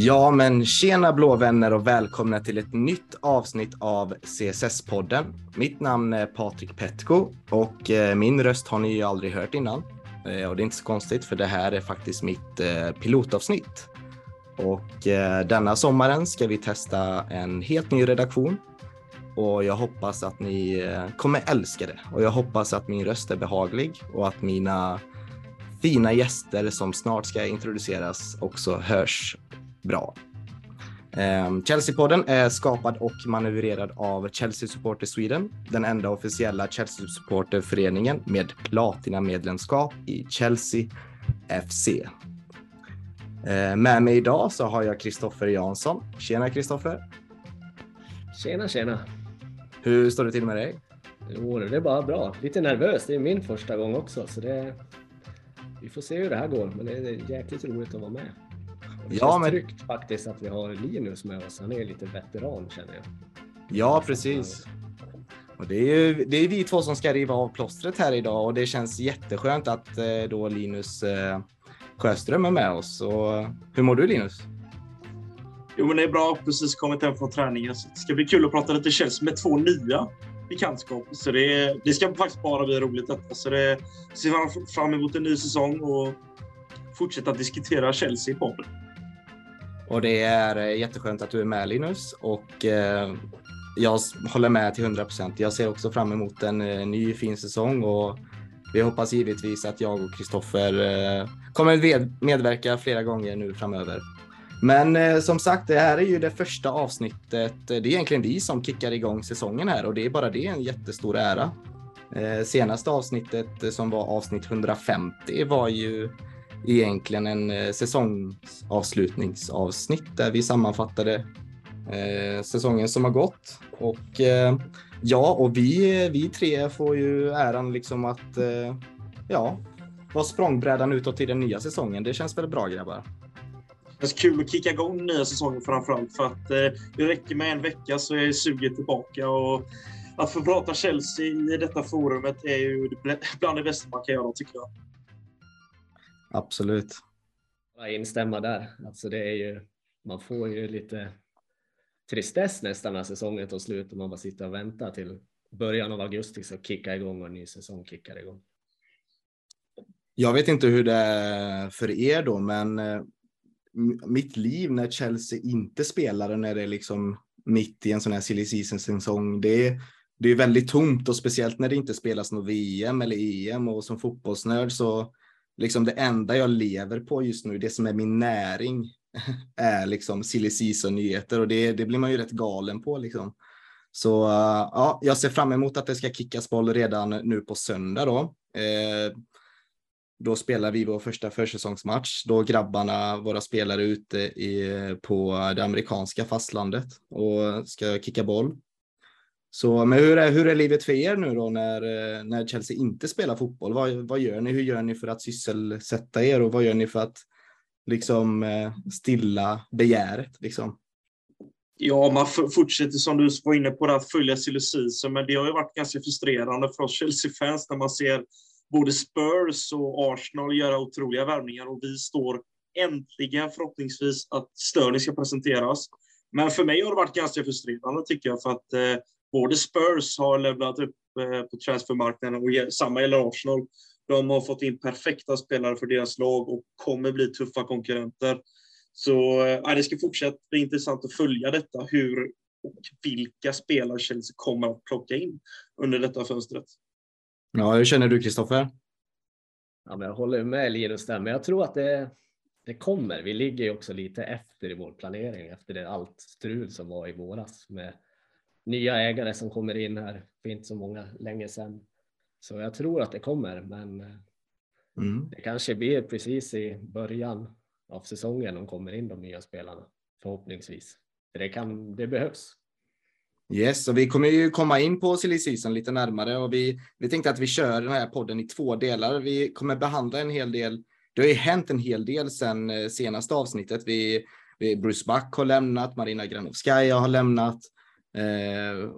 Ja, men tjena blå vänner och välkomna till ett nytt avsnitt av CSS-podden. Mitt namn är Patrik Petko och eh, min röst har ni ju aldrig hört innan. Eh, och det är inte så konstigt för det här är faktiskt mitt eh, pilotavsnitt. Och denna sommaren ska vi testa en helt ny redaktion och jag hoppas att ni kommer älska det. Och jag hoppas att min röst är behaglig och att mina fina gäster som snart ska introduceras också hörs bra. Ehm, Chelsea-podden är skapad och manövrerad av Chelsea Supporter Sweden, den enda officiella Chelsea-supporterföreningen med platina-medlemskap i Chelsea FC. Ehm, med mig idag så har jag Kristoffer Jansson. Tjena Kristoffer! Tjena tjena! Hur står det till med dig? Jo, det är bara bra. Lite nervös, det är min första gång också så det... Vi får se hur det här går, men det är jäkligt roligt att vara med. Det ja, känns men... tryggt faktiskt att vi har Linus med oss. Han är lite veteran känner jag. Ja, precis. Och det är ju det är vi två som ska riva av plåstret här idag och det känns jätteskönt att eh, då Linus eh, Sjöström är med oss. Och hur mår du Linus? Jo, men det är bra. Precis kommit hem från träningen. Så det ska bli kul att prata lite Chelsea med två nya bekantskaper. Så det, det ska faktiskt bara bli roligt detta. Så det ser fram emot en ny säsong och fortsätta diskutera Chelsea i podden. Och det är eh, jätteskönt att du är med Linus och eh, jag håller med till 100 procent. Jag ser också fram emot en eh, ny fin säsong och vi hoppas givetvis att jag och Kristoffer kommer medverka flera gånger nu framöver. Men som sagt, det här är ju det första avsnittet. Det är egentligen vi som kickar igång säsongen här och det är bara det en jättestor ära. Senaste avsnittet som var avsnitt 150 var ju egentligen en eh, säsongsavslutningsavsnitt där vi sammanfattade eh, säsongen som har gått. Och eh, ja, och vi, vi tre får ju äran liksom att ja, vara språngbrädan utåt till den nya säsongen. Det känns väl bra grabbar? Det känns kul att kicka igång nya säsongen framförallt för att det räcker med en vecka så är suget tillbaka. Och att få prata Chelsea i detta forumet är ju bland det bästa man kan göra tycker jag. Absolut. Jag instämma där. Alltså det är ju, man får ju lite tristess nästan när säsongen tar slut och man bara sitter och väntar till början av augusti så kickar igång och en ny säsong kickar igång. Jag vet inte hur det är för er då, men eh, mitt liv när Chelsea inte spelar när det är liksom mitt i en sån här silly season säsong, det är, det är väldigt tomt och speciellt när det inte spelas något VM eller EM och som fotbollsnörd så liksom det enda jag lever på just nu, det som är min näring, är liksom silly season-nyheter och det, det blir man ju rätt galen på liksom. Så eh, ja, jag ser fram emot att det ska kickas boll redan nu på söndag då. Eh, då spelar vi vår första försäsongsmatch då grabbarna, våra spelare ute i, på det amerikanska fastlandet och ska kicka boll. Så, men hur är, hur är livet för er nu då när, eh, när Chelsea inte spelar fotboll? Vad, vad gör ni? Hur gör ni för att sysselsätta er och vad gör ni för att liksom eh, stilla begäret? Liksom? Ja, man fortsätter som du var inne på att följa silly men det har ju varit ganska frustrerande för oss Chelsea-fans när man ser både Spurs och Arsenal göra otroliga värvningar och vi står äntligen förhoppningsvis att Sterling ska presenteras. Men för mig har det varit ganska frustrerande tycker jag för att eh, både Spurs har levlat upp eh, på transfermarknaden och samma gäller Arsenal. De har fått in perfekta spelare för deras lag och kommer bli tuffa konkurrenter. Så äh, det ska fortsätta bli intressant att följa detta, hur och vilka spelare Chelsea kommer att plocka in under detta fönstret. Ja, hur känner du Kristoffer? Ja, jag håller med Linus där, men jag tror att det, det kommer. Vi ligger ju också lite efter i vår planering efter det allt strul som var i våras med nya ägare som kommer in här för inte så många länge sedan. Så jag tror att det kommer, men eh, mm. det kanske blir precis i början av säsongen de kommer in de nya spelarna förhoppningsvis. Det kan, det behövs. Yes, och vi kommer ju komma in på silly season lite närmare och vi, vi tänkte att vi kör den här podden i två delar. Vi kommer behandla en hel del. Det har ju hänt en hel del sedan eh, senaste avsnittet. Vi, vi Bruce Buck har lämnat, Marina Granovskaja har lämnat. Eh,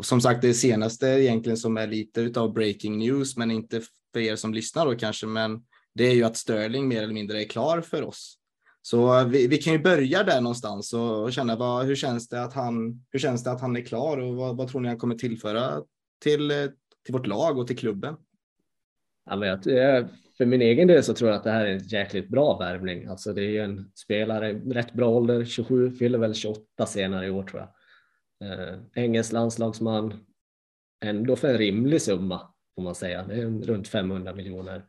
som sagt, det senaste egentligen som är lite utav breaking news, men inte för er som lyssnar då kanske, men det är ju att Sterling mer eller mindre är klar för oss. Så eh, vi, vi kan ju börja där någonstans och, och känna vad, hur, känns det att han, hur känns det att han är klar och vad, vad tror ni han kommer tillföra till, till vårt lag och till klubben? Ja, men jag, eh, för min egen del så tror jag att det här är en jäkligt bra värvning. Alltså det är ju en spelare, rätt bra ålder, 27, fyller väl 28 senare i år tror jag. Eh, engelsk landslagsman, ändå för en rimlig summa får man säga. Det är runt 500 miljoner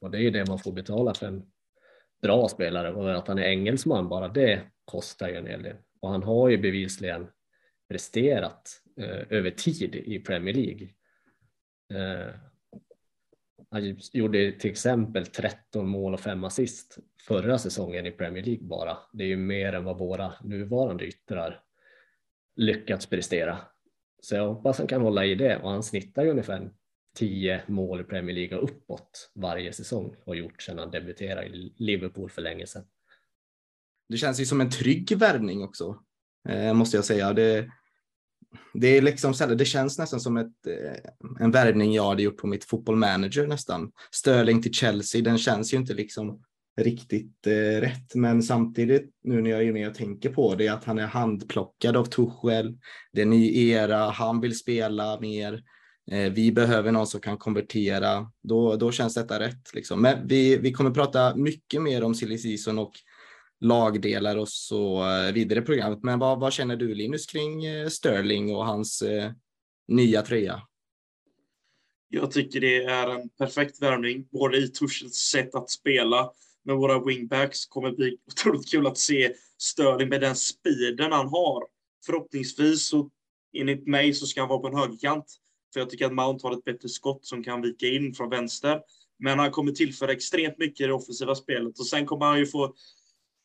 och det är ju det man får betala för en bra spelare och att han är engelsman bara det kostar ju en hel del och han har ju bevisligen presterat eh, över tid i Premier League. Eh, han gjorde till exempel 13 mål och 5 assist förra säsongen i Premier League bara. Det är ju mer än vad våra nuvarande yttrar lyckats prestera. Så jag hoppas han kan hålla i det och han snittar ju ungefär 10 mål i Premier League och uppåt varje säsong och gjort sedan han debuterade i Liverpool för länge sedan. Det känns ju som en trygg värvning också, eh, måste jag säga. Det, det är liksom det känns nästan som ett, eh, en värvning jag hade gjort på mitt fotbollmanager nästan. Störling till Chelsea, den känns ju inte liksom riktigt eh, rätt, men samtidigt nu när jag är med och tänker på det, att han är handplockad av Tuchel, det är en ny era, han vill spela mer, eh, vi behöver någon som kan konvertera, då, då känns detta rätt. Liksom. Men vi, vi kommer prata mycket mer om silly season och lagdelar och så eh, vidare i programmet. Men vad, vad känner du Linus kring eh, Sterling och hans eh, nya tröja? Jag tycker det är en perfekt värvning, både i Tuchels sätt att spela med våra wingbacks kommer bli otroligt kul att se Sterling med den speeden han har. Förhoppningsvis så enligt mig så ska han vara på en högerkant. För jag tycker att Mount har ett bättre skott som kan vika in från vänster. Men han kommer tillföra extremt mycket i det offensiva spelet och sen kommer han ju få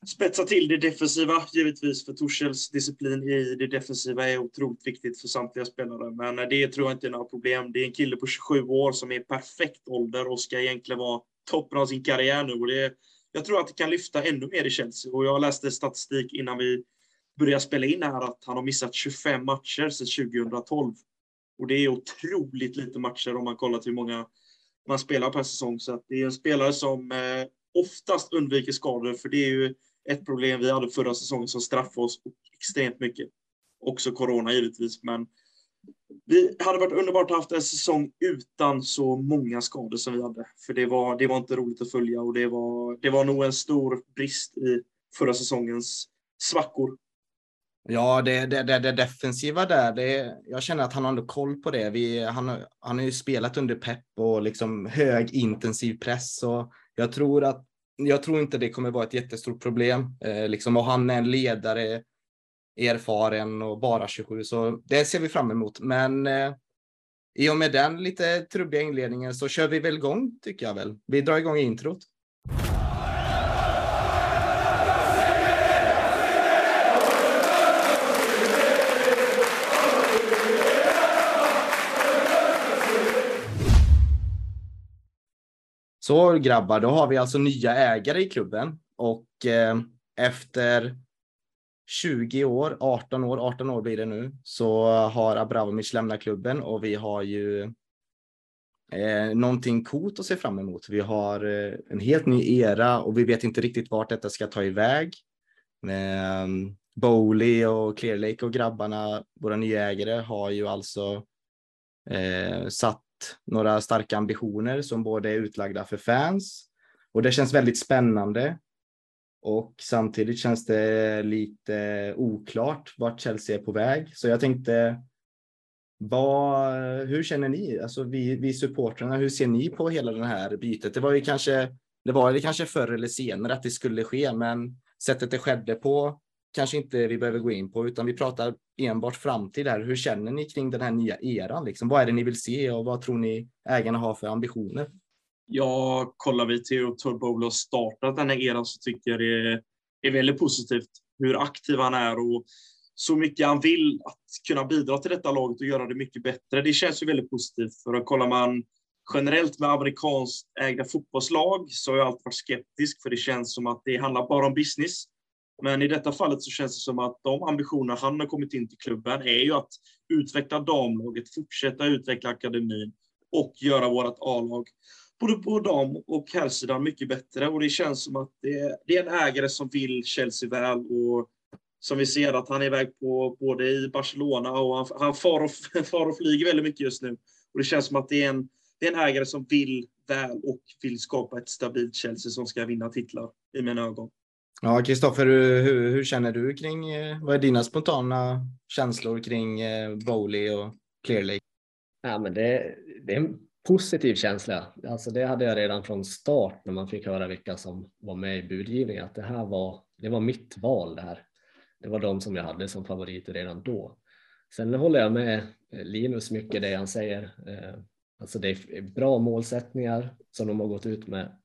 spetsa till det defensiva givetvis, för Torshälls disciplin i det defensiva är otroligt viktigt för samtliga spelare. Men eh, det tror jag inte är några problem. Det är en kille på 27 år som är perfekt ålder och ska egentligen vara toppen av sin karriär nu. Och det, jag tror att det kan lyfta ännu mer i Chelsea. Och jag läste statistik innan vi började spela in här att han har missat 25 matcher sedan 2012. Och det är otroligt lite matcher om man kollar till hur många man spelar per säsong. Så det är en spelare som eh, oftast undviker skador, för det är ju ett problem vi hade förra säsongen som straffade oss extremt mycket. Också corona givetvis, men det hade varit underbart att ha en säsong utan så många skador som vi hade. För det var, det var inte roligt att följa och det var, det var nog en stor brist i förra säsongens svackor. Ja, det, det, det, det defensiva där, det, jag känner att han har ändå koll på det. Vi, han, han har ju spelat under pepp och liksom hög intensiv press. Så jag tror att jag tror inte det kommer vara ett jättestort problem. Eh, liksom, och han är en ledare, erfaren och bara 27, så det ser vi fram emot. Men eh, i och med den lite trubbiga inledningen så kör vi väl igång, tycker jag väl. Vi drar igång introt. Så grabbar, då har vi alltså nya ägare i klubben och eh, efter 20 år, 18 år, 18 år blir det nu, så har Abramovic lämnat klubben och vi har ju eh, någonting coolt att se fram emot. Vi har eh, en helt ny era och vi vet inte riktigt vart detta ska ta iväg. Eh, Bowley och Clear Lake och grabbarna, våra nya ägare, har ju alltså eh, satt några starka ambitioner som både är utlagda för fans och det känns väldigt spännande. Och samtidigt känns det lite oklart vart Chelsea är på väg. Så jag tänkte, vad, hur känner ni? Alltså vi, vi supportrarna, hur ser ni på hela det här bytet? Det var ju kanske, det var det kanske förr eller senare att det skulle ske, men sättet det skedde på kanske inte vi behöver gå in på, utan vi pratar enbart framtid här. Hur känner ni kring den här nya eran? Liksom? Vad är det ni vill se och vad tror ni ägarna har för ambitioner? Ja, kollar vi till hur Turbo har startat den här eran så tycker jag det är väldigt positivt hur aktiv han är och så mycket han vill att kunna bidra till detta laget och göra det mycket bättre. Det känns ju väldigt positivt. För att kollar man generellt med amerikanskt ägda fotbollslag så har jag alltid varit skeptisk för det känns som att det handlar bara om business. Men i detta fallet så känns det som att de ambitioner han har kommit in till klubben är ju att utveckla damlaget, fortsätta utveckla akademin och göra vårt A-lag både på dam och herrsidan mycket bättre. Och det känns som att det är, det är en ägare som vill Chelsea väl. Och som vi ser att han är iväg på både i Barcelona och han, han far, och, far och flyger väldigt mycket just nu. Och det känns som att det är en, det är en ägare som vill väl och vill skapa ett stabilt Chelsea som ska vinna titlar i mina ögon. Ja, Kristoffer, hur, hur, känner du kring, eh, vad är dina spontana känslor kring eh, Bowley och Clear Lake? Ja, men det, det är en positiv känsla. Alltså det hade jag redan från start när man fick höra vilka som var med i budgivningen, att det här var, det var mitt val det här. Det var de som jag hade som favoriter redan då. Sen håller jag med Linus mycket det han säger. Eh, alltså det är bra målsättningar som de har gått ut med.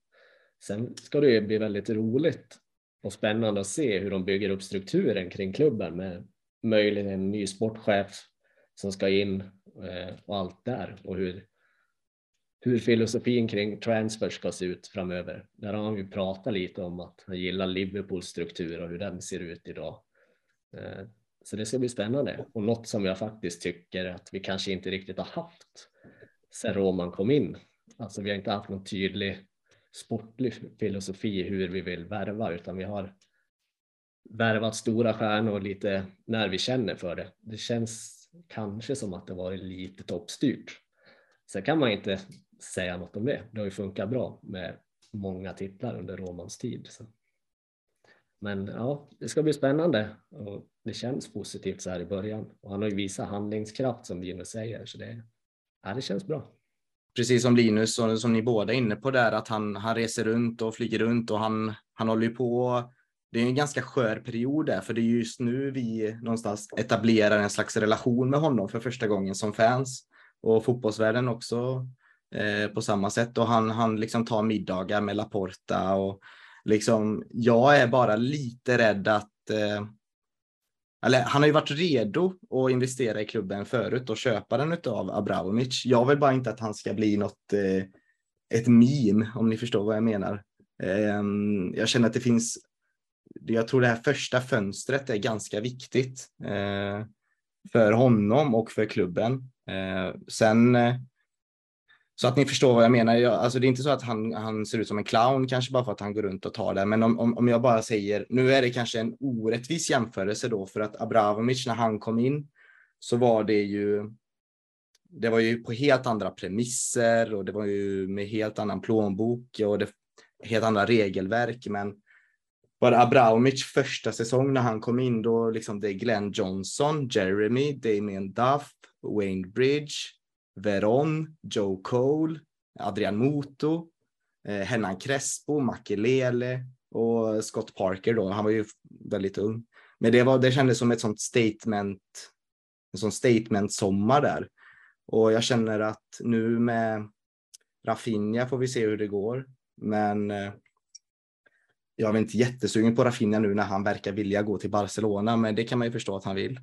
Sen ska det ju bli väldigt roligt och spännande att se hur de bygger upp strukturen kring klubben med möjligen en ny sportchef som ska in eh, och allt där och hur, hur filosofin kring transfer ska se ut framöver. Där har han ju pratat lite om att han gillar Liverpools struktur och hur den ser ut idag. Eh, så det ska bli spännande och något som jag faktiskt tycker att vi kanske inte riktigt har haft sedan Roman kom in. Alltså vi har inte haft någon tydlig sportlig filosofi hur vi vill värva utan vi har värvat stora stjärnor lite när vi känner för det. Det känns kanske som att det varit lite toppstyrt. Sen kan man inte säga något om det. Det har ju funkat bra med många titlar under Romans tid. Så. Men ja, det ska bli spännande och det känns positivt så här i början och han har ju visat handlingskraft som Linus säger så det, ja, det känns bra precis som Linus och som ni båda är inne på där, att han, han reser runt och flyger runt och han, han håller ju på. Det är en ganska skör period där, för det är just nu vi någonstans etablerar en slags relation med honom för första gången som fans och fotbollsvärlden också eh, på samma sätt. Och han, han liksom tar middagar med Laporta och liksom, jag är bara lite rädd att eh, eller han har ju varit redo att investera i klubben förut och köpa den av Abramovic. Jag vill bara inte att han ska bli något, eh, ett meme, om ni förstår vad jag menar. Eh, jag känner att det finns, jag tror det här första fönstret är ganska viktigt eh, för honom och för klubben. Eh, sen eh, så att ni förstår vad jag menar. Jag, alltså det är inte så att han, han ser ut som en clown kanske bara för att han går runt och tar det. Men om, om, om jag bara säger, nu är det kanske en orättvis jämförelse då för att Abramovic när han kom in så var det ju det var ju på helt andra premisser och det var ju med helt annan plånbok och det, helt andra regelverk. Men bara Abramovic första säsong när han kom in då liksom det är Glenn Johnson, Jeremy, Damien Duff, Wayne Bridge, Veron, Joe Cole, Adrian Muto, eh, Hernan Crespo, Makelele och Scott Parker då. Han var ju väldigt ung. Men det, var, det kändes som ett sånt statement, en sån statement-sommar där. Och jag känner att nu med Rafinha får vi se hur det går. Men eh, jag är inte jättesugen på Rafinha nu när han verkar vilja gå till Barcelona, men det kan man ju förstå att han vill.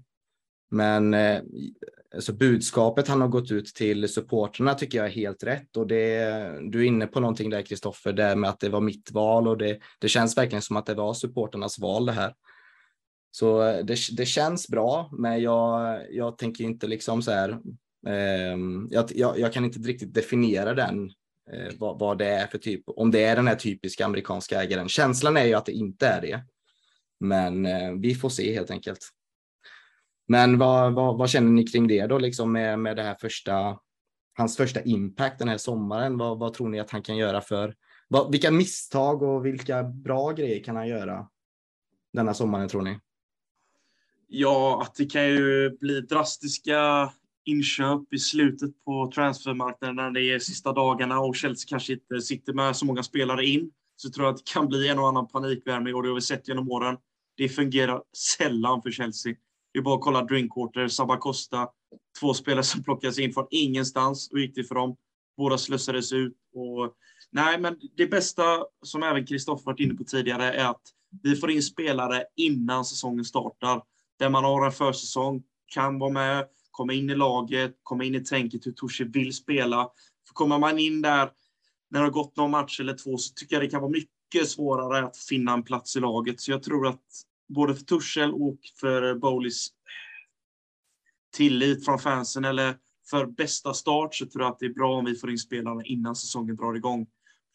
Men eh, alltså budskapet han har gått ut till supporterna tycker jag är helt rätt och det, du är inne på någonting där Kristoffer, det med att det var mitt val och det, det känns verkligen som att det var supporternas val det här. Så eh, det, det känns bra, men jag, jag tänker inte liksom så här. Eh, jag, jag, jag, kan inte riktigt definiera den, eh, vad, vad, det är för typ, om det är den här typiska amerikanska ägaren. Känslan är ju att det inte är det. Men eh, vi får se helt enkelt. Men vad, vad, vad, känner ni kring det då, liksom med, med det här första, hans första impact den här sommaren? Vad, vad tror ni att han kan göra för, vad, vilka misstag och vilka bra grejer kan han göra denna sommaren tror ni? Ja, att det kan ju bli drastiska inköp i slutet på transfermarknaden när det är sista dagarna och Chelsea kanske inte sitter med så många spelare in. Så tror jag att det kan bli en och annan panikvärmning och det har vi sett genom åren. Det fungerar sällan för Chelsea. Det är bara att kolla Drinkwater, Sabacosta, två spelare som plockades in från ingenstans och gick det för dem. Båda slussades ut. Och, nej, men det bästa, som även Kristoffer varit inne på tidigare, är att vi får in spelare innan säsongen startar. Där man har en försäsong, kan vara med, komma in i laget, komma in i tänket hur Torsi vill spela. För kommer man in där när det har gått någon match eller två så tycker jag det kan vara mycket svårare att finna en plats i laget. Så jag tror att både för Tuchel och för Bowleys tillit från fansen eller för bästa start så tror jag att det är bra om vi får in spelarna innan säsongen drar igång.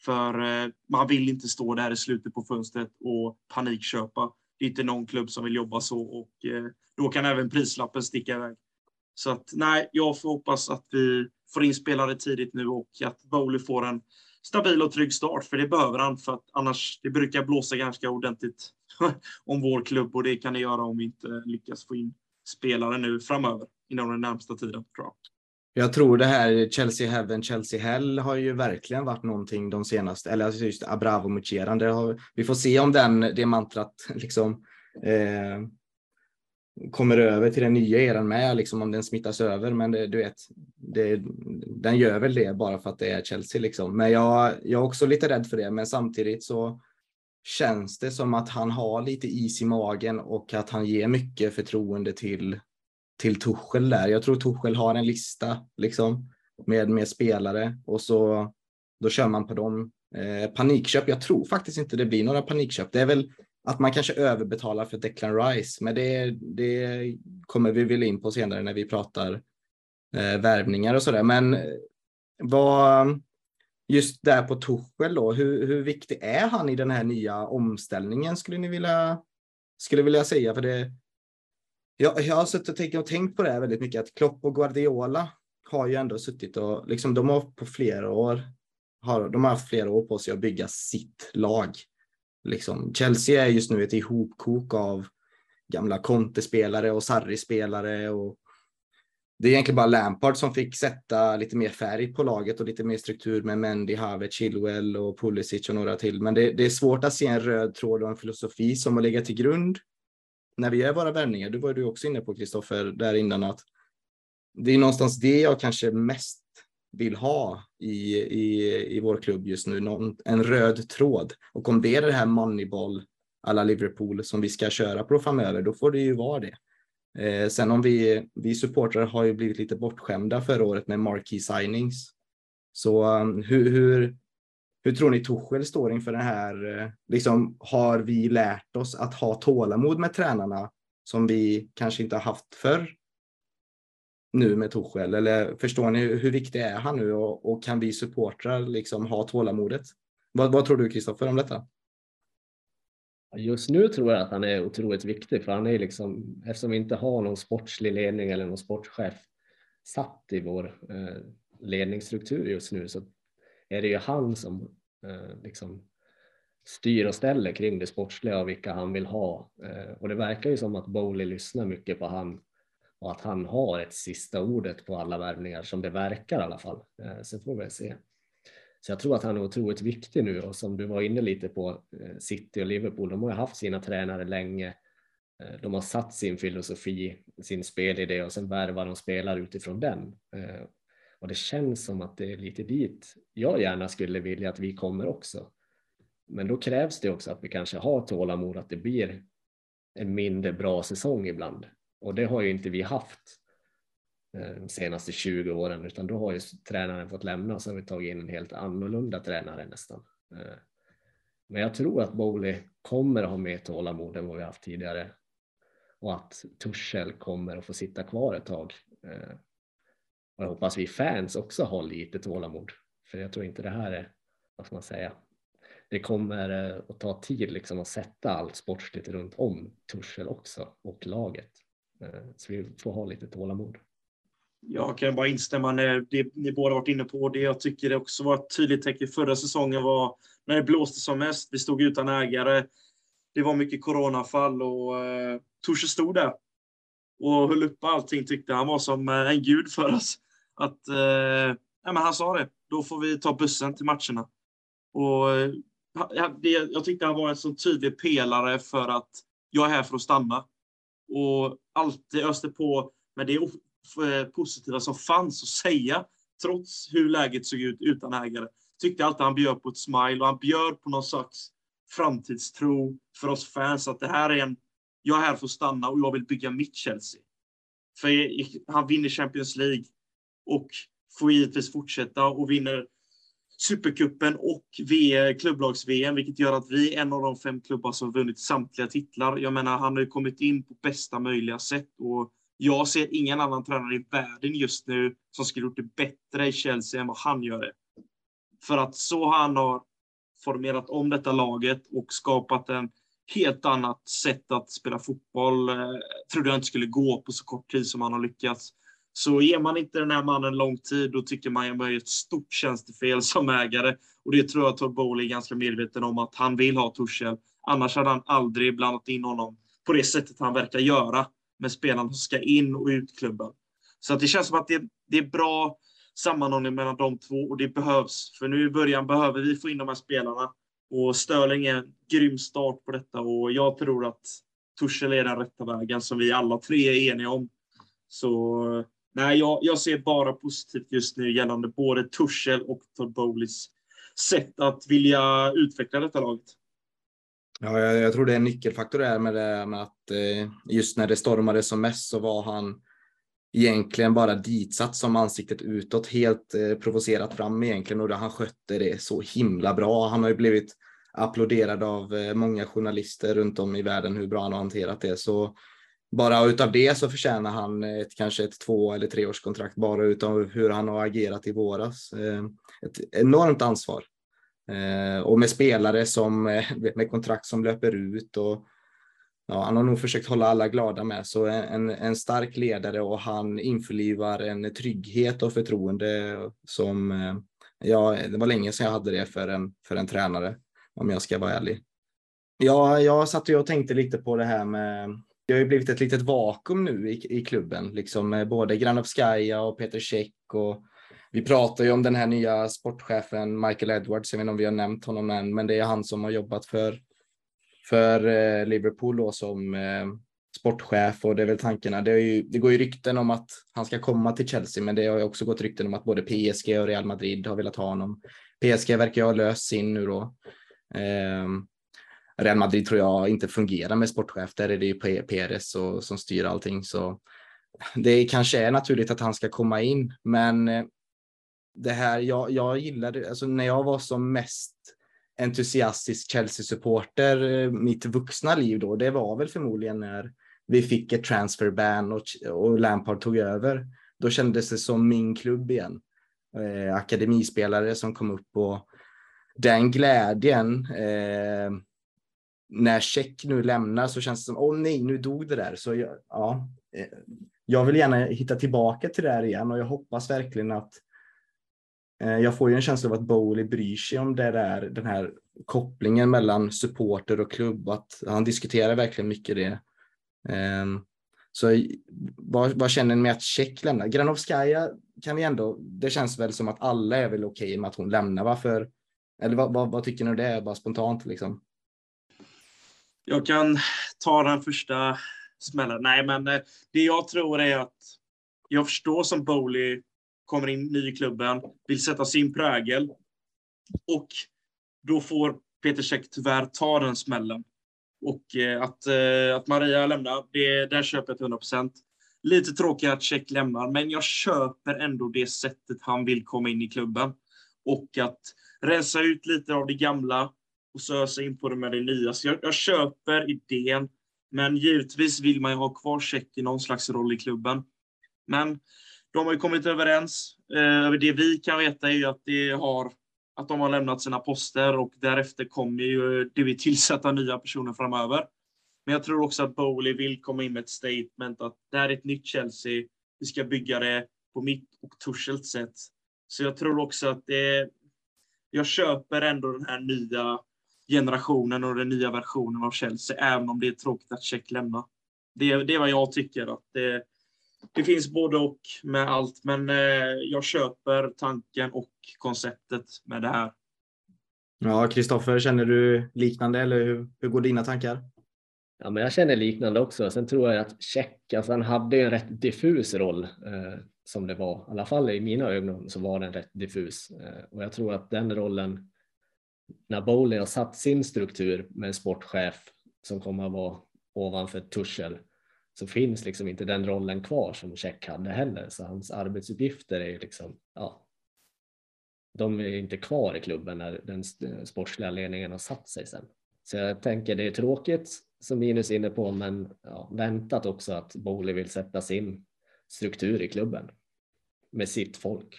För eh, man vill inte stå där i slutet på fönstret och panikköpa. Det är inte någon klubb som vill jobba så och eh, då kan även prislappen sticka iväg. Så att nej, jag får hoppas att vi får in spelare tidigt nu och att Bowley får en stabil och trygg start, för det behöver han. För att annars, det brukar blåsa ganska ordentligt om vår klubb och det kan det göra om vi inte lyckas få in spelare nu framöver inom den närmsta tiden. Tror jag. Jag tror det här Chelsea Heaven, Chelsea Hell har ju verkligen varit någonting de senaste, eller alltså just Abramovic-eran. Vi får se om den, det mantrat liksom eh, kommer över till den nya eran med, liksom om den smittas över. Men det, du vet, det, den gör väl det bara för att det är Chelsea liksom. Men jag, jag är också lite rädd för det, men samtidigt så känns det som att han har lite is i magen och att han ger mycket förtroende till, till Tuchel där. Jag tror Tuchel har en lista liksom med, med spelare och så då kör man på dem. Eh, panikköp, jag tror faktiskt inte det blir några panikköp. Det är väl att man kanske överbetalar för Declan Rice, men det, det kommer vi väl in på senare när vi pratar eh, värvningar och sådär. Men eh, vad, just där på Torshäll då, hur, hur viktig är han i den här nya omställningen skulle ni vilja, skulle vilja säga? För det, jag, jag har suttit och tänkt på det här väldigt mycket, att Klopp och Guardiola har ju ändå suttit och liksom de har på flera år, har, de har haft flera år på sig att bygga sitt lag. Liksom, Chelsea är just nu ett ihopkok av gamla Conte-spelare och Sarri-spelare och det är egentligen bara Lampard som fick sätta lite mer färg på laget och lite mer struktur med Mendy, Havertz, Chilwell och Pulisic och några till. Men det, det, är svårt att se en röd tråd och en filosofi som har legat till grund när vi gör våra värvningar. Det var du också inne på Kristoffer där innan att det är någonstans det jag kanske mest vill ha i, i, i vår klubb just nu, någon, en röd tråd. Och om det är det här moneyball alla Liverpool som vi ska köra på framöver, då får det ju vara det. Eh, sen om vi, vi supportrar har ju blivit lite bortskämda förra året med marquee signings. Så um, hur, hur, hur tror ni Torshäll står inför det här? Eh, liksom, har vi lärt oss att ha tålamod med tränarna som vi kanske inte har haft förr? Nu med Torshäll eller förstår ni hur viktig är han nu och, och kan vi supportrar liksom ha tålamodet? Vad, vad tror du Kristoffer om detta? Just nu tror jag att han är otroligt viktig för han är liksom, eftersom vi inte har någon sportslig ledning eller någon sportchef satt i vår eh, ledningsstruktur just nu så är det ju han som eh, liksom styr och ställer kring det sportsliga och vilka han vill ha. Eh, och det verkar ju som att Bowley lyssnar mycket på han och att han har ett sista ordet på alla värvningar som det verkar i alla fall. Sen får vi se. Så jag tror att han är otroligt viktig nu och som du var inne lite på eh, City och Liverpool, de har ju haft sina tränare länge. Eh, de har satt sin filosofi, sin spelidé och sen värvar de spelare utifrån den. Eh, och det känns som att det är lite dit jag gärna skulle vilja att vi kommer också. Men då krävs det också att vi kanske har tålamod att det blir en mindre bra säsong ibland. Och det har ju inte vi haft Eh, de senaste 20 åren utan då har ju tränaren fått lämna och så har vi tagit in en helt annorlunda tränare nästan. Eh, men jag tror att Bowley kommer att ha mer tålamod än vad vi haft tidigare och att Tuschel kommer att få sitta kvar ett tag. Eh, och jag hoppas vi fans också har lite tålamod för jag tror inte det här är, vad ska man säga, det kommer att ta tid liksom att sätta allt sportsligt runt om Tuschel också och laget. Så vi får ha lite tålamod. Jag kan bara instämma när det ni båda varit inne på. Det jag tycker det också var ett tydligt tecken förra säsongen var när det blåste som mest. Vi stod utan ägare. Det var mycket coronafall och eh, Torse stod där och höll uppe allting. Tyckte han var som eh, en gud för oss. Att, eh, ja, men han sa det. Då får vi ta bussen till matcherna. Och eh, ja, det, jag tyckte han var en så tydlig pelare för att jag är här för att stanna. Och alltid öste på med det Eh, positiva som fanns att säga, trots hur läget såg ut utan ägare. Tyckte alltid han bjöd på ett smile och han bjöd på någon slags framtidstro för oss fans att det här är en, jag är här för att stanna och jag vill bygga mitt Chelsea. För han vinner Champions League och får givetvis fortsätta och vinner Supercupen och klubblags-VM, vilket gör att vi är en av de fem klubbar som vunnit samtliga titlar. Jag menar, han har ju kommit in på bästa möjliga sätt och jag ser ingen annan tränare i världen just nu som skulle gjort det bättre i Chelsea än vad han gör det. För att så han har formerat om detta laget och skapat en helt annat sätt att spela fotboll eh, trodde jag inte skulle gå på så kort tid som han har lyckats. Så ger man inte den här mannen lång tid, då tycker man att man gör ett stort tjänstefel som ägare. Och det tror jag att Todd Bowley är ganska medveten om att han vill ha Tuchel. Annars hade han aldrig blandat in honom på det sättet han verkar göra med spelarna som ska in och ut klubben. Så att det känns som att det, det är bra sammanhållning mellan de två och det behövs. För nu i början behöver vi få in de här spelarna. Och Störling är en grym start på detta och jag tror att Torshäll är den rätta vägen som vi alla tre är eniga om. Så nej, jag, jag ser bara positivt just nu gällande både Torshäll och Todd Bowleys sätt att vilja utveckla detta laget. Ja, jag, jag tror det är en nyckelfaktor där med, det, med att eh, just när det stormade som mest så var han egentligen bara ditsatt som ansiktet utåt, helt eh, provocerat fram egentligen och han skötte det så himla bra. Han har ju blivit applåderad av eh, många journalister runt om i världen hur bra han har hanterat det. Så bara utav det så förtjänar han ett, kanske ett två eller treårskontrakt bara utav hur han har agerat i våras. Eh, ett enormt ansvar. Eh, och med spelare som eh, med kontrakt som löper ut och ja, han har nog försökt hålla alla glada med. Så en, en stark ledare och han införlivar en trygghet och förtroende som eh, ja, det var länge sedan jag hade det för en, för en tränare om jag ska vara ärlig. Ja, jag satt och tänkte lite på det här med det har ju blivit ett litet vakuum nu i, i klubben, liksom både Granovskaja och Peter Käck och vi pratar ju om den här nya sportchefen Michael Edwards. Jag vet inte om vi har nämnt honom än, men det är han som har jobbat för för eh, Liverpool då som eh, sportchef och det är väl tankarna. Det, ju, det, går ju rykten om att han ska komma till Chelsea, men det har ju också gått rykten om att både PSG och Real Madrid har velat ha honom. PSG verkar ju ha löst sin nu då. Eh, Real Madrid tror jag inte fungerar med sportchef. Där är det ju Perez och, som styr allting. Så det kanske är naturligt att han ska komma in, men eh, det här, jag, jag gillade, alltså när jag var som mest entusiastisk Chelsea-supporter eh, mitt vuxna liv då, det var väl förmodligen när vi fick ett transferban och, och Lampard tog över. Då kändes det som min klubb igen. Eh, akademispelare som kom upp och den glädjen eh, när Check nu lämnar så känns det som, åh nej, nu dog det där. Så jag, ja, eh, jag vill gärna hitta tillbaka till det här igen och jag hoppas verkligen att Eh, jag får ju en känsla av att Bowley bryr sig om det där, den här kopplingen mellan supporter och klubb, att han diskuterar verkligen mycket det. Ehm, så vad, vad känner ni med att Tjeck lämnar? Granovskaja kan vi ändå, det känns väl som att alla är väl okej med att hon lämnar. Varför? Eller vad, vad, vad tycker ni det är, bara spontant liksom? Jag kan ta den första smällen. Nej, men eh, det jag tror är att jag förstår som Bowley kommer in ny i klubben, vill sätta sin prägel och då får Peter Käck tyvärr ta den smällen. Och eh, att, eh, att Maria lämnar, det, där köper jag till 100 procent. Lite tråkigt att Käck lämnar, men jag köper ändå det sättet han vill komma in i klubben. Och att rensa ut lite av det gamla och så ösa in på det med det nya. Så jag, jag köper idén, men givetvis vill man ju ha kvar Check i någon slags roll i klubben. Men de har ju kommit överens. Eh, det vi kan veta är ju att, det har, att de har lämnat sina poster och därefter kommer ju det vi tillsätta nya personer framöver. Men jag tror också att Bowley vill komma in med ett statement att det här är ett nytt Chelsea. Vi ska bygga det på mitt och Tuchels sätt. Så jag tror också att det, jag köper ändå den här nya generationen och den nya versionen av Chelsea, även om det är tråkigt att Check lämnar. Det, det är vad jag tycker. Att det, det finns både och med allt, men eh, jag köper tanken och konceptet med det här. Ja, Kristoffer, känner du liknande eller hur, hur går dina tankar? Ja, men jag känner liknande också. Sen tror jag att Check, alltså han hade en rätt diffus roll eh, som det var. I alla fall i mina ögon så var den rätt diffus eh, och jag tror att den rollen när Bowley har satt sin struktur med en sportchef som kommer att vara ovanför Tuchel så finns liksom inte den rollen kvar som Check hade heller. Så hans arbetsuppgifter är ju liksom, ja, de är inte kvar i klubben när den sportsliga ledningen har satt sig sen. Så jag tänker det är tråkigt. som Linus är inne på, men ja, väntat också att Boli vill sätta sin struktur i klubben med sitt folk.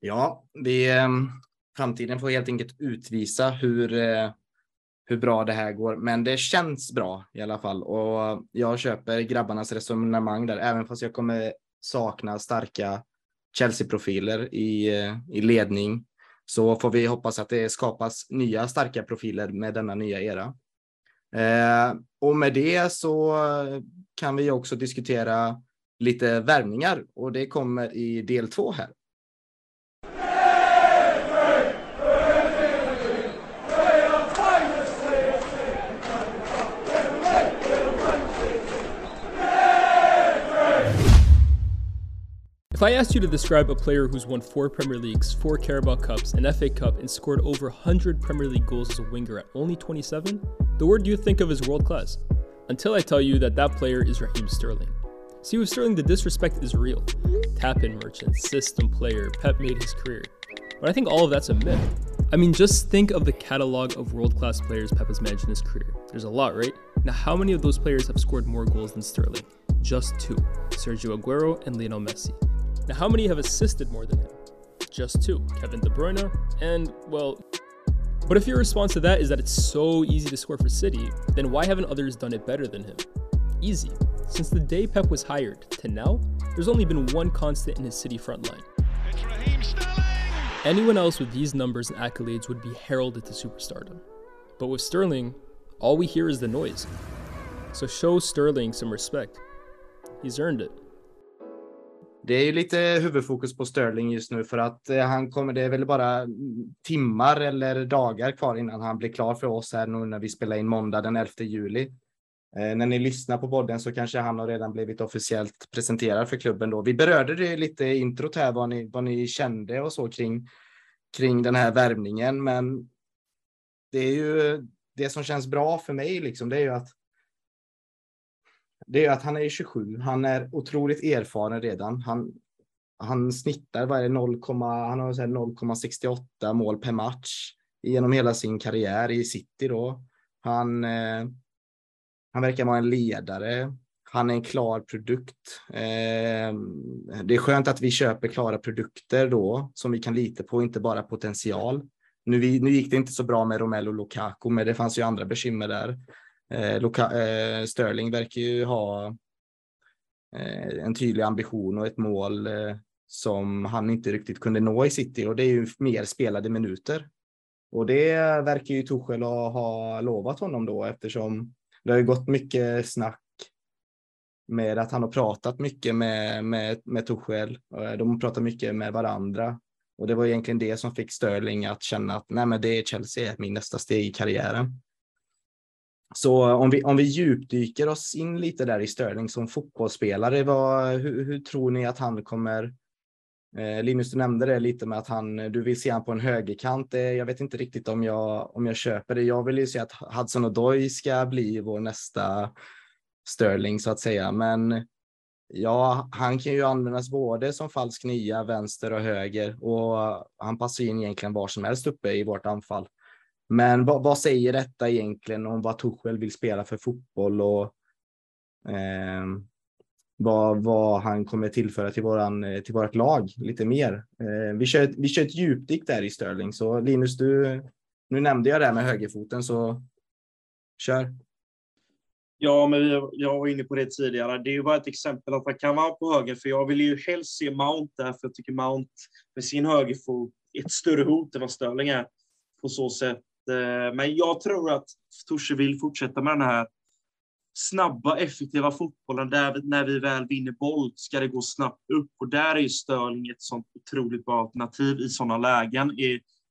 Ja, vi, ehm, framtiden får helt enkelt utvisa hur, eh, hur bra det här går. Men det känns bra i alla fall och jag köper grabbarnas resonemang där, även fast jag kommer sakna starka Chelsea-profiler i, i ledning så får vi hoppas att det skapas nya starka profiler med denna nya era. Eh, och med det så kan vi också diskutera lite värvningar och det kommer i del två här. I asked you to describe a player who's won four Premier Leagues, four Carabao Cups, an FA Cup, and scored over 100 Premier League goals as a winger at only 27, the word you'd think of is world class. Until I tell you that that player is Raheem Sterling. See, with Sterling, the disrespect is real. Tap in merchant, system player, Pep made his career. But I think all of that's a myth. I mean, just think of the catalog of world class players Pep has managed in his career. There's a lot, right? Now, how many of those players have scored more goals than Sterling? Just two Sergio Aguero and Lionel Messi. Now, how many have assisted more than him? Just two Kevin De Bruyne, and, well, but if your response to that is that it's so easy to score for City, then why haven't others done it better than him? Easy. Since the day Pep was hired to now, there's only been one constant in his City front line. Anyone else with these numbers and accolades would be heralded to superstardom. But with Sterling, all we hear is the noise. So show Sterling some respect. He's earned it. Det är ju lite huvudfokus på Sterling just nu för att eh, han kommer, det är väl bara timmar eller dagar kvar innan han blir klar för oss här nu när vi spelar in måndag den 11 juli. Eh, när ni lyssnar på podden så kanske han har redan blivit officiellt presenterad för klubben då. Vi berörde det lite i introt här vad ni, vad ni kände och så kring, kring den här värvningen, men det är ju det som känns bra för mig liksom, det är ju att det är att han är 27. Han är otroligt erfaren redan. Han, han snittar vad 0, han har 0,68 mål per match genom hela sin karriär i City då. Han, eh, han verkar vara en ledare. Han är en klar produkt. Eh, det är skönt att vi köper klara produkter då som vi kan lita på, inte bara potential. Nu, nu gick det inte så bra med Romelu Lukaku, men det fanns ju andra bekymmer där. Eh, eh, Sterling verkar ju ha eh, en tydlig ambition och ett mål eh, som han inte riktigt kunde nå i City och det är ju mer spelade minuter. Och det verkar ju Tuchel ha, lovat honom då eftersom det har gått mycket snack med att han har pratat mycket med, med, med Tuchel. Eh, de har pratat mycket med varandra och det var egentligen det som fick Sterling att känna att nej, men det är Chelsea är min nästa steg i karriären. Så om vi, om vi djupdyker oss in lite där i Sterling som fotbollsspelare, vad, hur, hur tror ni att han kommer eh, Linus, du nämnde det lite med att han, du vill se han på en högerkant. Eh, jag vet inte riktigt om jag, om jag köper det. Jag vill ju se att Hudson Odoi ska bli vår nästa Sterling så att säga, men ja, han kan ju användas både som falsk nia, vänster och höger och han passar in egentligen var som helst uppe i vårt anfall. Men vad, vad, säger detta egentligen om vad Tuchel vill spela för fotboll och eh, vad, vad han kommer tillföra till, våran, eh, till vårt lag lite mer. Eh, vi, kör, vi kör ett djupdyk där i Sterling, så Linus, du, nu nämnde jag det här med högerfoten, så kör. Ja, men jag var inne på det tidigare. Det är ju bara ett exempel att han kan vara på höger, för jag vill ju helst se Mount där, för jag tycker Mount med sin högerfot är ett större hot än vad Sterling är på så sätt. Eh, men jag tror att Torse vill fortsätta med den här snabba, effektiva fotbollen. Där när vi väl vinner boll ska det gå snabbt upp. Och där är ju Sterling ett sånt otroligt bra alternativ i sådana lägen.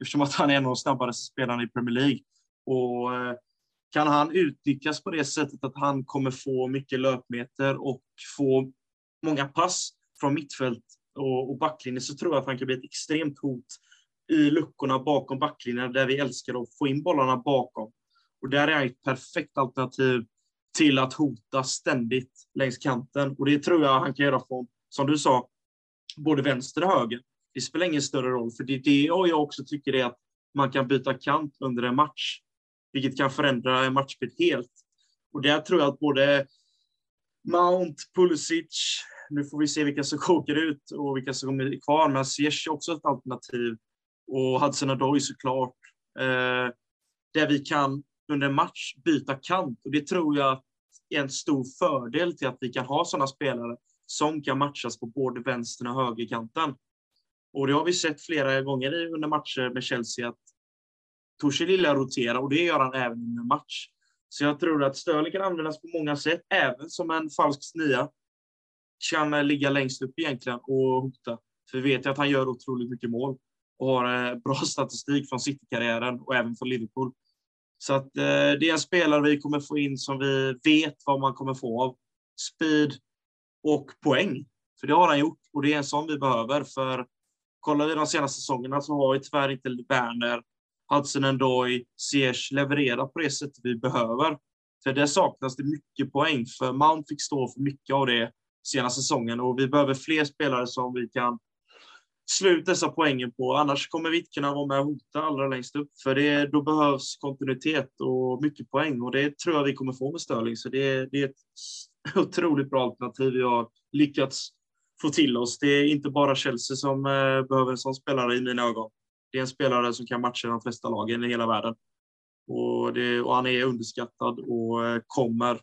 Eftersom att han är en av de snabbaste spelarna i Premier League. Och eh, kan han utnyttjas på det sättet att han kommer få mycket löpmeter och få många pass från mittfält och, backlinje så tror jag att han kan bli ett extremt hot i luckorna bakom backlinjen där vi älskar att få in bollarna bakom. Och där är han ett perfekt alternativ till att hota ständigt längs kanten. Och det tror jag han kan göra från, som du sa, både vänster och höger. Det spelar ingen större roll, för det är det jag också tycker är att man kan byta kant under en match. vilket kan förändra en matchbild helt. Och där tror jag att både Mount, Pulisic, nu får vi se vilka som åker ut och vilka som kommer kvar, men Ziyech är också ett alternativ. Och Hudson Odoi såklart. Eh, där vi kan under en match byta kant och det tror jag är en stor fördel till att vi kan ha sådana spelare som kan matchas på både vänster och högerkanten. Och det har vi sett flera gånger under matcher med Chelsea att Torsi lilla rotera och det gör han även under match. Så jag tror att Sterling kan användas på många sätt, även som en falsk nia. Kan ligga längst upp egentligen och hota. För vi vet ju att han gör otroligt mycket mål och har eh, bra statistik från City-karriären och även från Liverpool. Så att eh, det är en spelare vi kommer få in som vi vet vad man kommer få av. Speed och poäng. För det har han gjort och det är en sån vi behöver. För kollar vi de senaste säsongerna så har vi tyvärr inte Werner, Hudson Ndoy, Ziyech levererat på det sättet vi behöver. För det saknas det mycket poäng, för Mount fick stå för mycket av det senaste säsongen och vi behöver fler spelare som vi kan slut dessa poängen på. Annars kommer vi inte kunna vara med och hota allra längst upp. För det, då behövs kontinuitet och mycket poäng och det tror jag vi kommer få med Sterling. Så det, det är ett otroligt bra alternativ vi har lyckats få till oss. Det är inte bara Chelsea som eh, behöver en sån spelare i mina ögon. Det är en spelare som kan matcha de flesta lagen i hela världen. Och, det, och han är underskattad och eh, kommer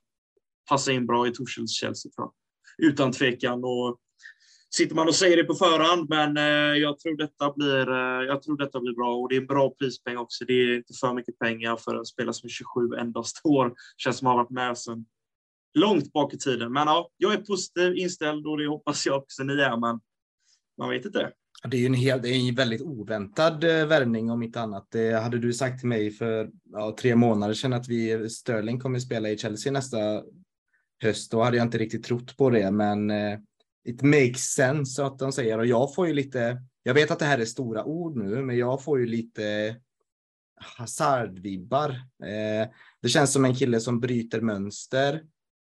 passa in bra i Torshälls Chelsea, tror jag. Utan tvekan. Och sitter man och säger det på förhand, men eh, jag, tror detta blir, eh, jag tror detta blir bra och det är en bra prispeng också. Det är inte för mycket pengar för en spelare som är 27 endast år. Känns som att har varit med sedan långt bak i tiden. Men ja, jag är positiv inställd och det hoppas jag också ni är, men man vet inte. Det är ju en, hel, det är en väldigt oväntad eh, värvning om inte annat. Det hade du sagt till mig för ja, tre månader sedan att vi Sterling kommer spela i Chelsea nästa höst. Då hade jag inte riktigt trott på det, men eh, it makes sense att de säger och jag får ju lite. Jag vet att det här är stora ord nu, men jag får ju lite hasardvibbar. Eh, det känns som en kille som bryter mönster.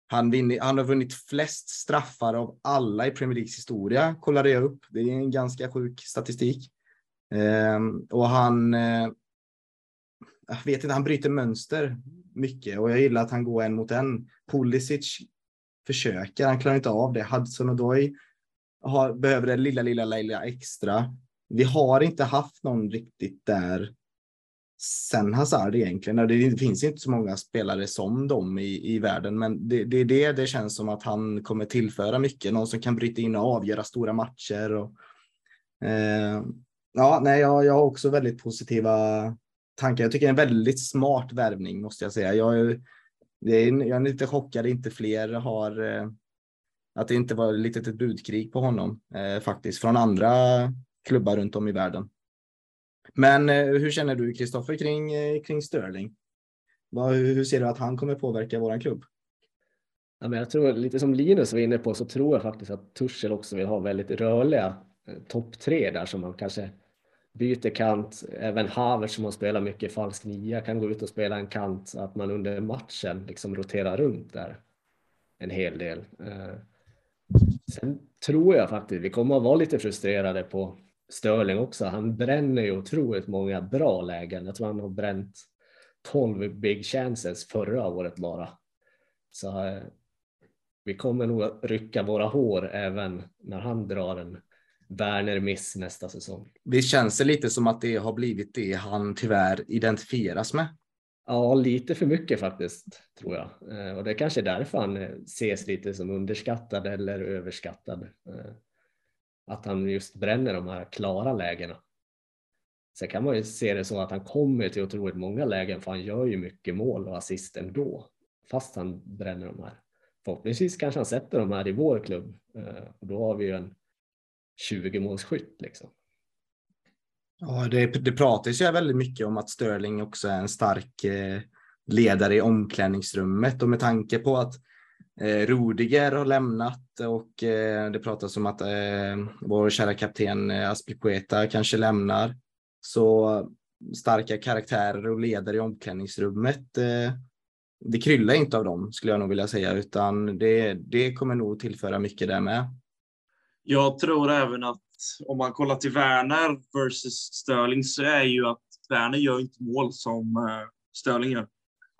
Han, vinner, han har vunnit flest straffar av alla i Premier Leagues historia, kollade jag upp. Det är en ganska sjuk statistik. Eh, och han, eh, jag vet inte, han bryter mönster mycket och jag gillar att han går en mot en. Pulisic försöker, han klarar inte av det. Hudson och Doy har, behöver det lilla, lilla, lilla extra. Vi har inte haft någon riktigt där sen Hazard egentligen. Det finns inte så många spelare som dem i, i världen, men det, det är det det känns som att han kommer tillföra mycket. Någon som kan bryta in och avgöra stora matcher. Och, eh, ja, nej, jag, jag har också väldigt positiva tankar. Jag tycker det är en väldigt smart värvning måste jag säga. Jag, det är, jag är lite chockad inte fler har eh, att det inte var lite ett budkrig på honom eh, faktiskt från andra klubbar runt om i världen. Men eh, hur känner du Kristoffer kring, eh, kring Sterling? Vad, hur ser du att han kommer påverka våran klubb? Ja, men jag tror lite som Linus var inne på så tror jag faktiskt att Tuchel också vill ha väldigt rörliga eh, topp tre där som man kanske byter kant. Även Havertz som har spelat mycket falsk nia kan gå ut och spela en kant så att man under matchen liksom roterar runt där en hel del. Eh, sen tror jag faktiskt vi kommer att vara lite frustrerade på Störling också. Han bränner ju otroligt många bra lägen. Jag tror han har bränt 12 big chances förra året bara. Så eh, vi kommer nog att rycka våra hår även när han drar en Werner miss nästa säsong. Visst känns det lite som att det har blivit det han tyvärr identifieras med? Ja, lite för mycket faktiskt tror jag. Eh, och det är kanske är därför han eh, ses lite som underskattad eller överskattad. Eh, att han just bränner de här klara lägena. Sen kan man ju se det så att han kommer till otroligt många lägen för han gör ju mycket mål och assist ändå fast han bränner de här. Förhoppningsvis kanske han sätter de här i vår klubb och då har vi ju en 20 målsskytt liksom. Ja, det, det pratas ju väldigt mycket om att Sterling också är en stark eh, ledare i omklädningsrummet och med tanke på att eh, Rudiger har lämnat och eh, det pratas om att eh, vår kära kapten eh, Aspilicueta kanske lämnar. Så starka karaktärer och ledare i omklädningsrummet. Eh, det kryllar inte av dem skulle jag nog vilja säga, utan det, det kommer nog tillföra mycket där med. Jag tror även att om man kollar till Werner versus Sterling så är ju att Werner gör inte mål som, eh, Sterling gör.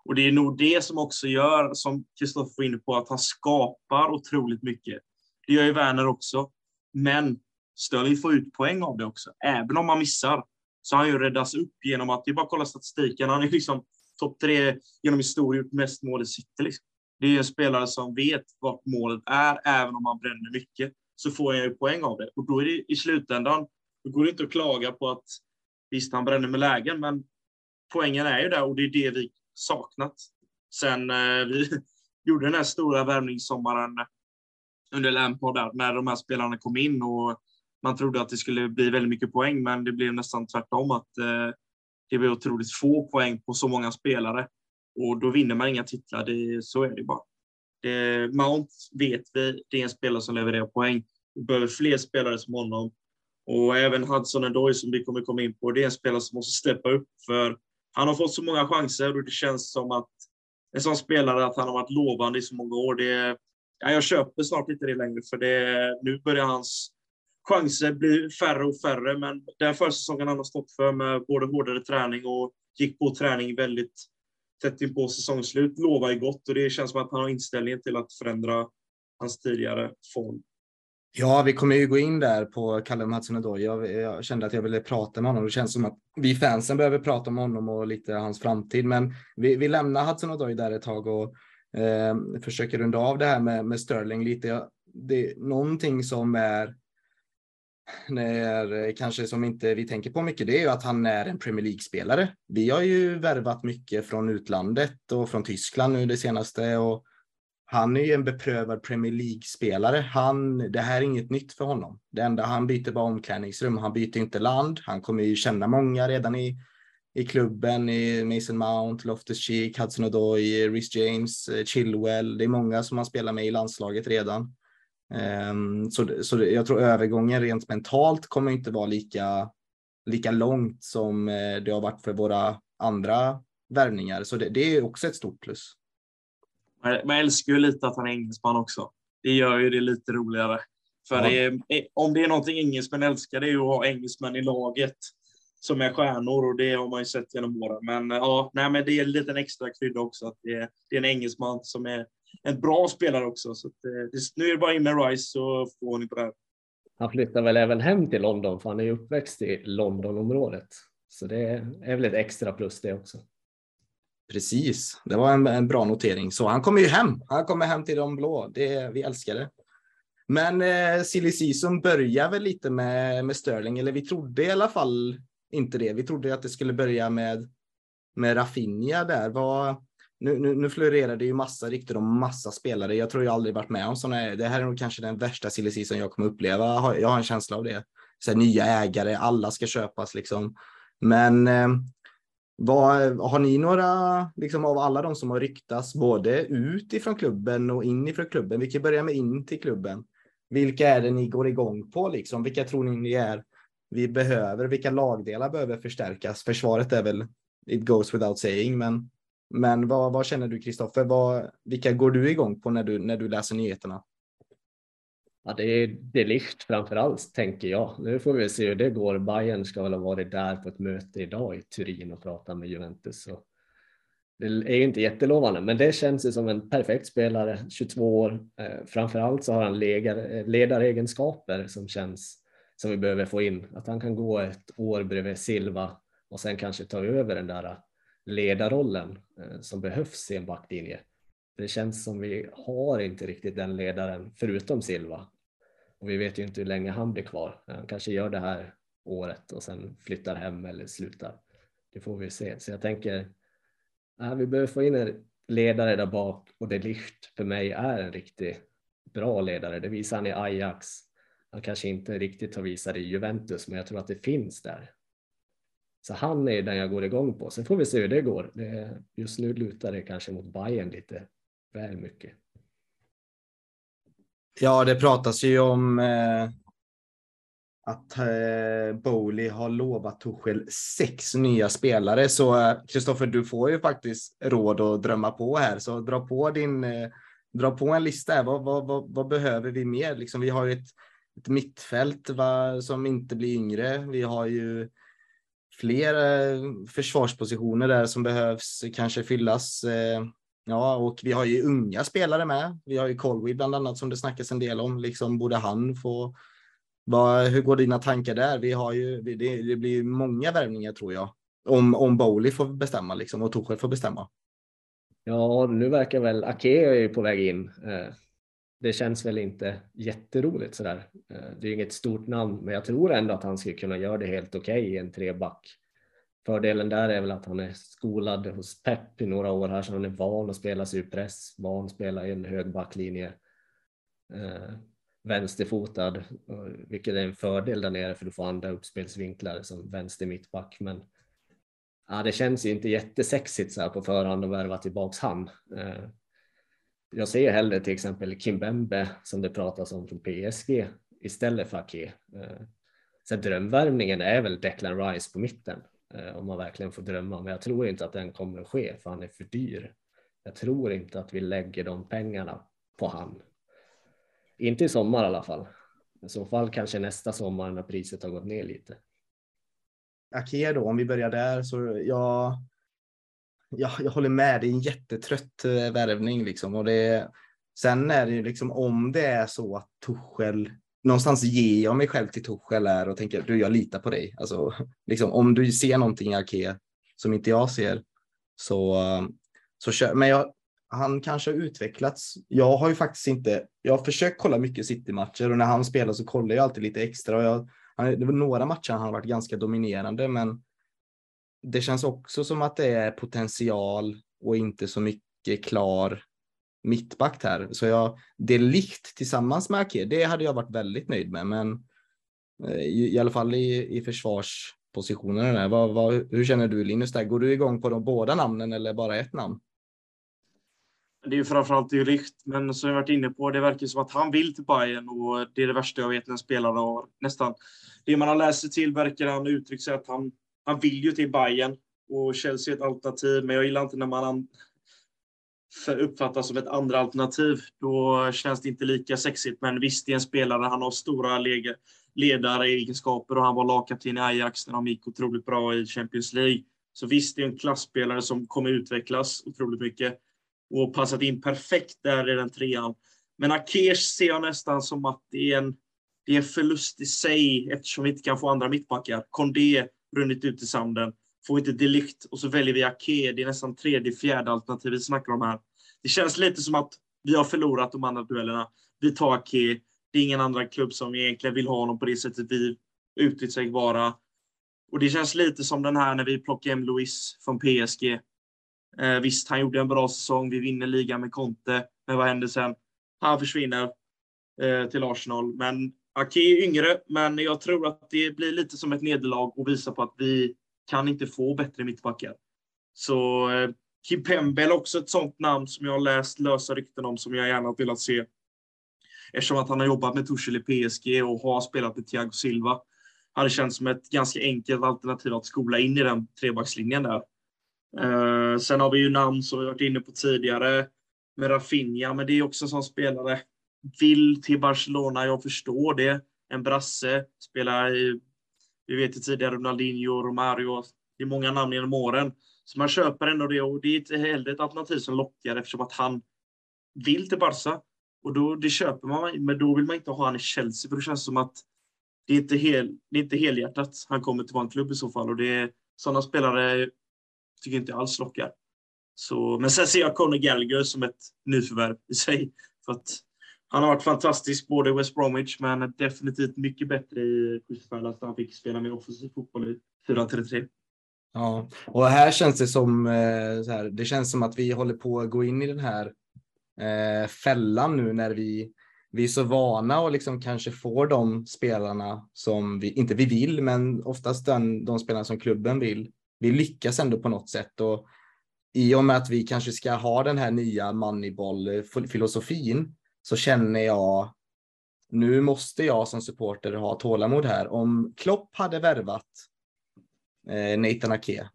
Och det är nog det som också gör, som Kristoffer var inne på, att han skapar otroligt mycket. Det gör ju Werner också. Men Sterling får ut poäng av det också. Även om han missar så han ju räddas upp genom att, det är bara att kolla statistiken, han är liksom topp tre genom historien gjort mest mål i City. Liksom. Det är en spelare som vet vart målet är, även om han bränner mycket, så får han ju poäng av det. Och då är det i slutändan, då går det inte att klaga på att visst, han bränner med lägen, men poängen är ju där och det är det vi saknat. Sen eh, vi gjorde den här stora värvningssommaren under Lampard där, när de här spelarna kom in och man trodde att det skulle bli väldigt mycket poäng, men det blev nästan tvärtom att eh, det blev otroligt få poäng på så många spelare och då vinner man inga titlar. Det, så är det bara. Det, Mount vet vi, det är en spelare som levererar poäng. Vi behöver fler spelare som honom och även Hudson Endoy som vi kommer komma in på. Det är en spelare som måste steppa upp för han har fått så många chanser och det känns som att en sån spelare att han har varit lovande i så många år. Det, ja, jag köper snart inte det längre för det, nu börjar hans chanser bli färre och färre. Men den försäsongen han har stått för med både hårdare träning och gick på träning väldigt tätt in på säsongsslut lovar ju gott och det känns som att han har inställningen till att förändra hans tidigare form. Ja, vi kommer ju gå in där på Kalle Hudson-Odoi. Jag, jag kände att jag ville prata med honom. Det känns som att vi fansen behöver prata om honom och lite hans framtid. Men vi, vi lämnar Hudson-Odoi där ett tag och eh, försöker runda av det här med, med Sterling lite. Det är någonting som är när, eh, kanske som inte vi tänker på mycket, det är ju att han är en Premier League-spelare. Vi har ju värvat mycket från utlandet och från Tyskland nu det senaste och han är ju en beprövad Premier League-spelare. Han, det här är inget nytt för honom. Det enda han byter bara omklädningsrum. Han byter inte land. Han kommer ju känna många redan i, i klubben, i Mason Mount, Loftus-Cheek, Hudson-Odoi, Rhys James, eh, Chilwell. Det är många som han spelar med i landslaget redan. Um, så, så jag tror övergången rent mentalt kommer inte vara lika, lika långt som eh, det har varit för våra andra värvningar. Så det, det är också ett stort plus. Man älskar ju lite att han är engelsman också. Det gör ju det lite roligare. För ja. det är, eh, om det är någonting engelsmän älskar, det är ju att ha engelsmän i laget som är stjärnor och det har man ju sett genom åren. Men ja, nej, men det är en liten extra krydda också att det är, det är en engelsman som är en bra spelare också. Så att, eh, nu är det bara in med Rice så får ni på det här. Han flyttar väl även hem till London för han är uppväxt i Londonområdet. Så det är väl ett extra plus det också. Precis, det var en, en, bra notering. Så han kommer ju hem. Han kommer hem till de blå. Det, vi älskar det. Men eh, silly season börjar väl lite med, med Sterling, eller vi trodde i alla fall inte det. Vi trodde att det skulle börja med, med Rafinha där. Vad, nu, nu, nu florerar det ju massa rykten om massa spelare. Jag tror jag aldrig varit med om sådana. Det här är nog kanske den värsta silly som jag kommer uppleva. Jag har en känsla av det. Så här, nya ägare, alla ska köpas liksom. Men eh, vad, har ni några, liksom av alla de som har ryktats, både ut ifrån klubben och in ifrån klubben, vi kan börja med in till klubben. Vilka är det ni går igång på liksom? Vilka tror ni ni är vi behöver? Vilka lagdelar behöver förstärkas? Försvaret är väl, it goes without saying, men, men vad, vad känner du Kristoffer? Vilka går du igång på när du, när du läser nyheterna? Ja, det är det framför allt, tänker jag. Nu får vi se hur det går. Bayern ska väl ha varit där på ett möte idag i Turin och pratat med Juventus. Så det är ju inte jättelovande, men det känns ju som en perfekt spelare, 22 år. Eh, framför allt så har han eh, ledaregenskaper som känns som vi behöver få in. Att han kan gå ett år bredvid Silva och sen kanske ta över den där ledarrollen eh, som behövs i en backlinje. Det känns som vi har inte riktigt den ledaren förutom Silva och vi vet ju inte hur länge han blir kvar. Han kanske gör det här året och sen flyttar hem eller slutar. Det får vi se. Så jag tänker, äh, vi behöver få in en ledare där bak och det Licht för mig är en riktigt bra ledare. Det visar han i Ajax. Han kanske inte riktigt har visat det i Juventus, men jag tror att det finns där. Så han är den jag går igång på. Sen får vi se hur det går. Det, just nu lutar det kanske mot Bayern lite väl mycket. Ja, det pratas ju om eh, att eh, Bowley har lovat Tuchel sex nya spelare. Så eh, Kristoffer, eh, du får ju faktiskt råd att drömma på här. Så dra på din, eh, dra på en lista. Här. Vad, vad, vad, vad behöver vi mer? Liksom, vi har ju ett, ett mittfält va, som inte blir yngre. Vi har ju fler försvarspositioner där som behövs kanske fyllas. Eh, ja, och vi har ju unga spelare med. Vi har ju Colby bland annat som det snackas en del om. Liksom borde han få vad, hur går dina tankar där? Vi har ju, det, det blir många värvningar tror jag. Om, om Bowley får bestämma liksom, och Torshäll får bestämma. Ja, nu verkar väl Ake är på väg in. Eh, det känns väl inte jätteroligt sådär. Eh, det är inget stort namn, men jag tror ändå att han skulle kunna göra det helt okej okay i en treback. Fördelen där är väl att han är skolad hos Pep i några år här, så han är van att spela superpress, van att spela i en hög backlinje. Eh, vänsterfotad, vilket är en fördel där nere för du får andra uppspelsvinklar som vänster mittback. Men ja, det känns ju inte jättesexigt så här på förhand att värva tillbaks han. Eh, jag ser hellre till exempel Kimbembe som det pratas om från PSG istället för Ake. Eh, så drömvärvningen är väl Declan Rice på mitten eh, om man verkligen får drömma, men jag tror inte att den kommer att ske för han är för dyr. Jag tror inte att vi lägger de pengarna på han inte i sommar i alla fall. I så fall kanske nästa sommar när priset har gått ner lite. Ake då, om vi börjar där, så ja, jag, jag håller med. Det är en jättetrött eh, värvning liksom. Och det, sen är det ju liksom om det är så att Tuchel, någonstans ger jag mig själv till Tuchel här och tänker du, jag litar på dig. Alltså, liksom, om du ser någonting i Ake som inte jag ser så, eh, så kör. Men jag, han kanske har utvecklats. Jag har ju faktiskt inte, jag har försökt kolla mycket City-matcher och när han spelar så kollar jag alltid lite extra. Och jag, han, det var några matcher han har varit ganska dominerande, men det känns också som att det är potential och inte så mycket klar mittback här. Så jag, det likt tillsammans med Ake, det hade jag varit väldigt nöjd med, men eh, i, i alla fall i, i försvarspositionerna. Vad, vad, hur känner du Linus? Där? Går du igång på de båda namnen eller bara ett namn? Det är ju framförallt Dyrich, men som jag varit inne på, det verkar som att han vill till Bayern och det är det värsta jag vet när en spelare har nästan det man har läst sig till verkar han uttrycka sig att han, han vill ju till Bayern och Chelsea är ett alternativ, men jag gillar inte när man uppfattas som ett andra alternativ. Då känns det inte lika sexigt. Men visst, det är en spelare. Han har stora ledaregenskaper och han var lagkapten i Ajax när de gick otroligt bra i Champions League. Så visst, det är en klassspelare som kommer utvecklas otroligt mycket och passat in perfekt där i den trean. Men Akesh ser jag nästan som att det är en, det är en förlust i sig eftersom vi inte kan få andra mittbackar. Kondé runnit ut i sanden. Får inte Delikt och så väljer vi Ake. Det är nästan tredje, fjärde alternativet vi snackar om här. Det känns lite som att vi har förlorat de andra duellerna. Vi tar Ake. Det är ingen annan klubb som egentligen vill ha honom på det sättet vi uttryckt sig vara. Och det känns lite som den här när vi plockade hem Louis från PSG. Eh, visst, han gjorde en bra säsong. Vi vinner ligan med Conte. Men vad händer sen? Han försvinner eh, till Arsenal. Men Ake är yngre, men jag tror att det blir lite som ett nederlag och visar på att vi kan inte få bättre mittbackar. Så eh, Kimpembe är också ett sånt namn som jag har läst lösa rykten om som jag gärna velat se. Eftersom att han har jobbat med Tuchel i PSG och har spelat med Thiago Silva. Hade känts som ett ganska enkelt alternativ att skola in i den trebackslinjen där. Eh, sen har vi ju namn som vi varit inne på tidigare med Rafinha, men det är också en sån spelare. Vill till Barcelona, jag förstår det. En brasse, spelar i, vi vet ju tidigare Ronaldinho, Romario. Det är många namn genom åren. Så man köper ändå det och det är inte heller ett alternativ som lockar eftersom att han vill till Barca. Och då, det köper man, men då vill man inte ha han i Chelsea för det känns som att det är inte, hel, det är inte helhjärtat han kommer till vår klubb i så fall. Och det är, sådana spelare tycker inte alls lockar. Så, men sen ser jag Conor Gallagher som ett nyförvärv i sig. För att han har varit fantastisk både i West Bromwich, men definitivt mycket bättre i Crystal där han fick spela mer offensiv fotboll i 4-3-3. Ja, och här känns det som eh, så här, det känns som att vi håller på att gå in i den här eh, fällan nu när vi, vi är så vana och liksom kanske får de spelarna som vi, inte vi vill, men oftast den, de spelarna som klubben vill vi lyckas ändå på något sätt. Och I och med att vi kanske ska ha den här nya Moneyball-filosofin eh, så känner jag nu måste jag som supporter ha tålamod här. Om Klopp hade värvat eh, Nathan Ake,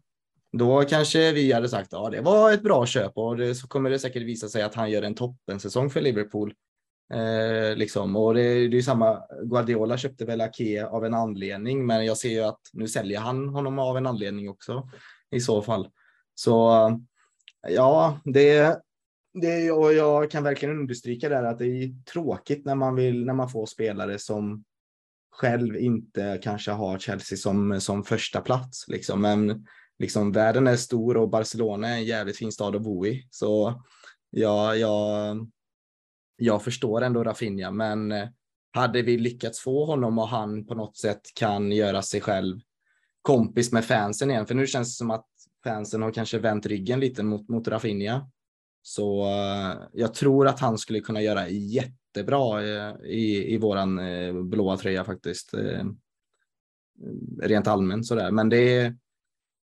då kanske vi hade sagt ja, det var ett bra köp och det, så kommer det säkert visa sig att han gör en toppensäsong för Liverpool. Eh, liksom. Och det, det är samma, Guardiola köpte väl Ake av en anledning, men jag ser ju att nu säljer han honom av en anledning också i så fall. Så ja, det, det och jag kan verkligen understryka där att det är tråkigt när man vill, när man får spelare som själv inte kanske har Chelsea som, som första plats liksom. Men liksom världen är stor och Barcelona är en jävligt fin stad att bo i. Så ja, jag, jag förstår ändå Rafinha, men eh, hade vi lyckats få honom och han på något sätt kan göra sig själv kompis med fansen igen, för nu känns det som att fansen har kanske vänt ryggen lite mot, mot Rafinha. Så uh, jag tror att han skulle kunna göra jättebra eh, i, i våran uh, blåa tröja faktiskt. rent allmänt sådär, men det är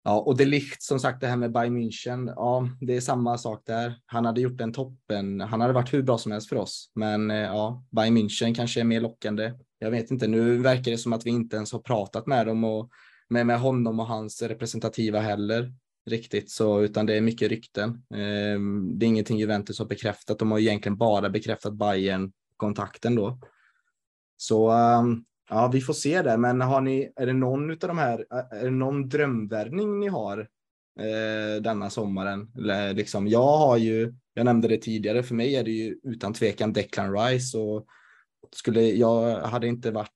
Ja, och det likt som sagt det här med Bayern München. Ja, det är samma sak där. Han hade gjort en toppen. Han hade varit hur bra som helst för oss, men ja, Bayern München kanske är mer lockande. Jag vet inte. Nu verkar det som att vi inte ens har pratat med dem och med, med honom och hans representativa heller riktigt så, utan det är mycket rykten. Eh, det är ingenting Juventus har bekräftat. De har egentligen bara bekräftat Bayern kontakten då. Så ehm, ja, vi får se det. Men har ni, är det någon av de här, är det någon drömvärvning ni har eh, denna sommaren? Eller, liksom, jag har ju, jag nämnde det tidigare, för mig är det ju utan tvekan Declan Rice och skulle, jag hade inte varit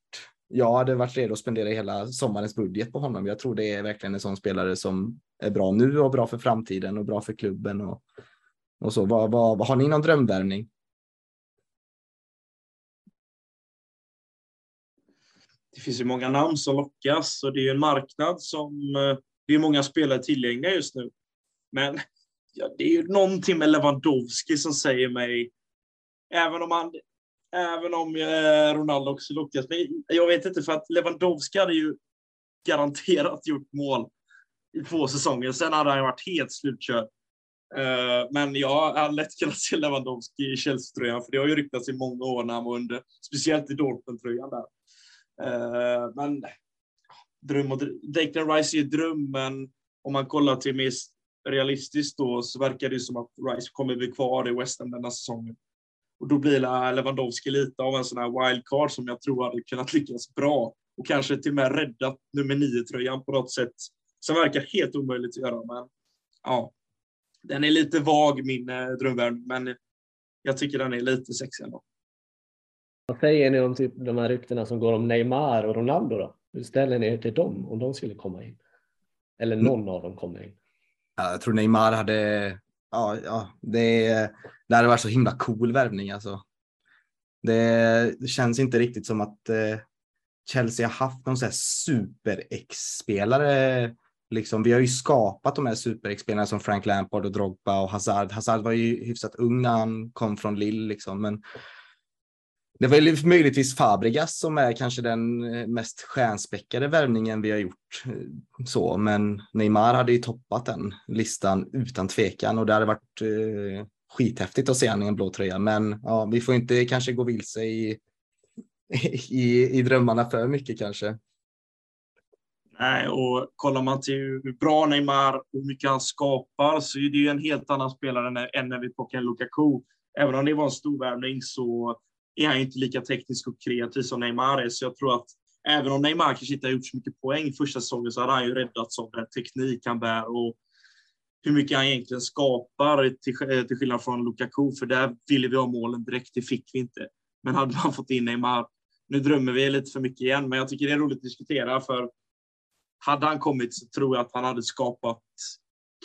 jag hade varit redo att spendera hela sommarens budget på honom. Jag tror det är verkligen en sån spelare som är bra nu och bra för framtiden och bra för klubben och, och så. Vad, vad, har ni någon drömvärvning? Det finns ju många namn som lockas och det är ju en marknad som eh, det är många spelare tillgängliga just nu. Men ja, det är ju någonting med Lewandowski som säger mig, även om han Även om eh, Ronaldo också lockas. Men jag vet inte, för att Lewandowski hade ju garanterat gjort mål i två säsonger. Sen hade han varit helt slutkörd. Eh, men jag hade lätt kunnat se Lewandowski i Chelsea-tröjan, för det har ju ryktats i många år när han var under, speciellt i Dortmund-tröjan där. Eh, men dröm och Declan Rice är ju dröm, men om man kollar till mer realistiskt då så verkar det som att Rice kommer bli kvar i West Ham denna säsongen. Och då blir Lewandowski lite av en sån här wildcard som jag tror hade kunnat lyckas bra och kanske till och med räddat nummer nio-tröjan på något sätt som verkar helt omöjligt att göra. Men ja, den är lite vag, min eh, drömvärld, men jag tycker den är lite sexig ändå. Vad säger ni om typ de här ryktena som går om Neymar och Ronaldo då? Hur ställer ni er till dem om de skulle komma in? Eller någon mm. av dem kommer in? Ja, jag tror Neymar hade ja, ja det, det hade varit så himla cool värvning alltså. Det, det känns inte riktigt som att eh, Chelsea har haft någon sån här super-X-spelare. Liksom, vi har ju skapat de här superexperimenten som Frank Lampard och Drogba och Hazard. Hazard var ju hyfsat ung när han kom från Lille, liksom, men det var möjligtvis Fabregas som är kanske den eh, mest stjärnspäckade värvningen vi har gjort. Eh, så, men Neymar hade ju toppat den listan utan tvekan och det hade varit eh, skithäftigt att se honom i en blå tröja. Men ja, vi får inte kanske gå vilse i, i, i drömmarna för mycket kanske. Nej, och kollar man till hur bra Neymar och hur mycket han skapar så är det ju en helt annan spelare än när vi plockade Lukaku. Även om det var en stor värvning så är han inte lika teknisk och kreativ som Neymar är. Så jag tror att även om Neymar kanske inte har gjort så mycket poäng första säsongen så hade han ju räddats av den teknik han bär och hur mycket han egentligen skapar till, eh, till skillnad från Lukaku, för där ville vi ha målen direkt, det fick vi inte. Men hade man fått in Neymar, nu drömmer vi lite för mycket igen, men jag tycker det är roligt att diskutera, för hade han kommit så tror jag att han hade skapat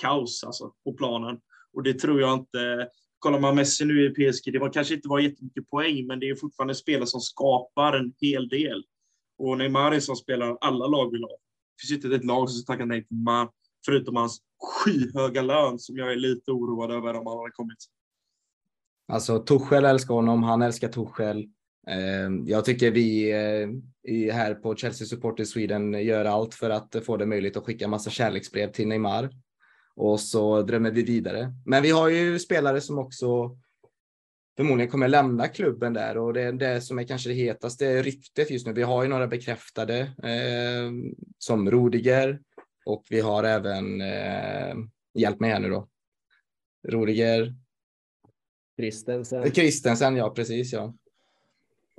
kaos alltså, på planen. Och det tror jag inte kollar man Messi nu i PSG, det var kanske inte var jättemycket poäng, men det är fortfarande spelare som skapar en hel del. Och Neymar är som spelar alla lag vill ha. Det finns inte ett lag som tackar nej till Neymar, förutom hans skyhöga lön som jag är lite oroad över om han hade kommit. Alltså Tuchel älskar honom, han älskar Tuchel. Eh, jag tycker vi eh, här på Chelsea Supporters Sweden gör allt för att få det möjligt att skicka massa kärleksbrev till Neymar och så drömmer vi vidare. Men vi har ju spelare som också förmodligen kommer lämna klubben där och det är det som är kanske det hetaste ryktet just nu. Vi har ju några bekräftade eh, som Rodiger och vi har även, eh, hjälp mig här nu då, Rodiger. Kristensen. Kristensen, ja precis ja.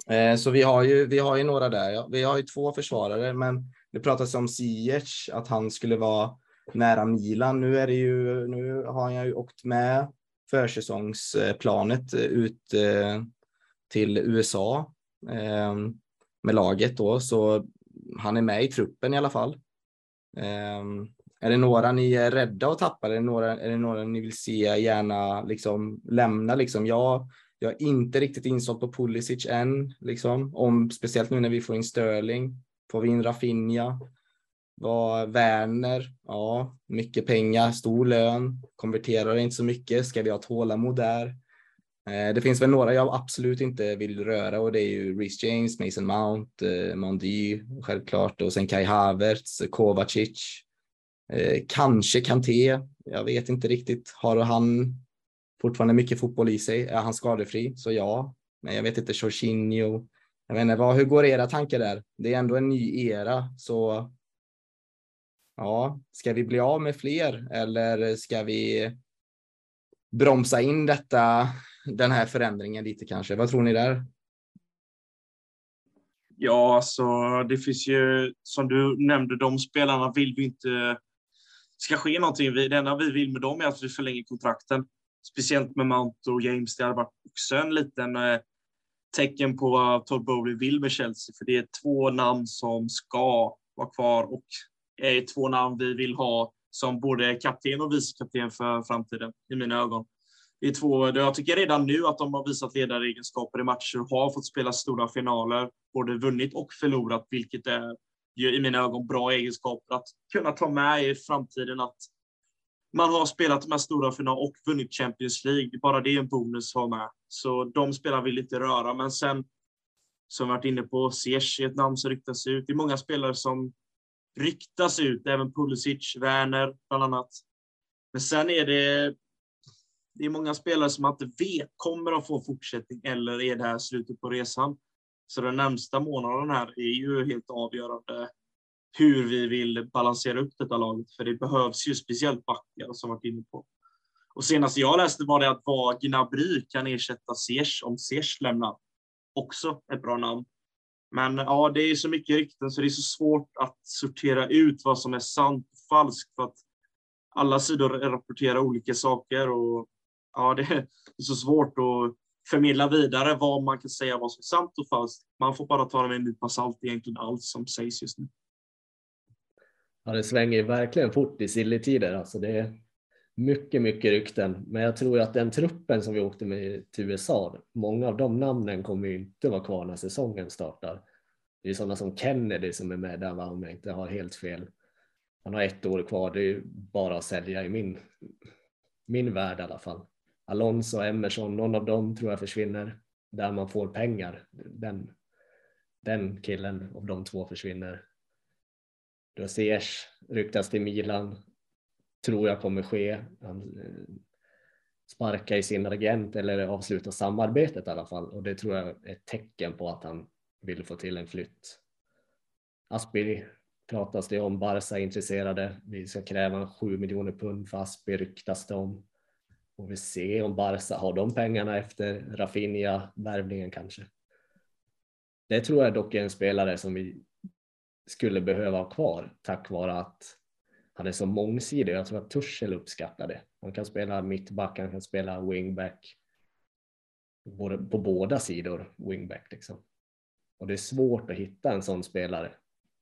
Eh, så vi har, ju, vi har ju några där. Ja. Vi har ju två försvarare, men det pratas om Ziyech, att han skulle vara nära Milan. Nu, är det ju, nu har jag ju åkt med försäsongsplanet eh, ut eh, till USA ehm, med laget då, så han är med i truppen i alla fall. Ehm, är det några ni är rädda att tappa? Är det några, är det några ni vill se gärna liksom lämna? Liksom? Jag, jag är inte riktigt insåld på Pulisic än, liksom. Om, speciellt nu när vi får in Sterling. Får vi in Rafinha? Vad Werner? Ja, mycket pengar, stor lön, konverterar inte så mycket. Ska vi ha tålamod där? Eh, det finns väl några jag absolut inte vill röra och det är ju Reece James, Mason Mount, eh, Mondy självklart och sen Kai Havertz, eh, Kovacic. Eh, kanske Kanté. Jag vet inte riktigt. Har han fortfarande mycket fotboll i sig? Är han skadefri? Så ja. Men jag vet inte, Jorginho. Jag vet inte, vad, hur går era tankar där? Det är ändå en ny era, så ja, ska vi bli av med fler eller ska vi bromsa in detta, den här förändringen lite kanske? Vad tror ni där? Ja, alltså det finns ju som du nämnde, de spelarna vill vi inte ska ske någonting. Det enda vi vill med dem är att vi förlänger kontrakten. Speciellt med Mount och James. Det hade varit också en liten eh, tecken på vad Todd Bowley vill med Chelsea. För det är två namn som ska vara kvar och är två namn vi vill ha som både kapten och vicekapten för framtiden i mina ögon. Det är två, jag tycker redan nu att de har visat ledaregenskaper i matcher och har fått spela stora finaler, både vunnit och förlorat, vilket är i mina ögon bra egenskaper att kunna ta med i framtiden att man har spelat de här stora finalerna och vunnit Champions League. Bara det är en bonus att ha med. Så de spelarna vill inte röra. Men sen, som vi varit inne på, Ziyech är ett namn som ryktas ut. Det är många spelare som ryktas ut, även Pulisic, Werner bland annat. Men sen är det, det är många spelare som man inte vet, kommer att få fortsättning eller är det här slutet på resan? Så den närmsta månaden här är ju helt avgörande hur vi vill balansera upp detta laget, för det behövs ju speciellt backar som varit inne på. Och senast jag läste var det att vad Gnabry kan ersätta Ziyech om Ziyech lämnar. Också ett bra namn. Men ja, det är så mycket rykten så det är så svårt att sortera ut vad som är sant och falskt för att alla sidor rapporterar olika saker och ja, det är så svårt att förmedla vidare vad man kan säga vad som är sant och falskt. Man får bara ta det med en nypa salt egentligen allt som sägs just nu. Ja, det svänger verkligen fort i silletider. Alltså det är mycket, mycket rykten. Men jag tror att den truppen som vi åkte med till USA, många av de namnen kommer ju inte vara kvar när säsongen startar. Det är sådana som Kennedy som är med där, om jag inte har helt fel. Han har ett år kvar, det är bara att sälja i min, min värld i alla fall. Alonso, Emerson, någon av dem tror jag försvinner där man får pengar. Den, den killen av de två försvinner. Rosiers ryktas till Milan, tror jag kommer ske. Han eh, sparkar i sin agent eller avslutar samarbetet i alla fall och det tror jag är ett tecken på att han vill få till en flytt. Aspi pratas det om, Barca är intresserade. Vi ska kräva 7 miljoner pund för Aspi ryktas det om. Får vi se om Barca har de pengarna efter Rafinha-värvningen kanske. Det tror jag dock är en spelare som vi skulle behöva ha kvar tack vare att han är så mångsidig. Jag tror att Tuchel uppskattar det. Han kan spela mittback, han kan spela wingback. På båda sidor wingback liksom. Och det är svårt att hitta en sån spelare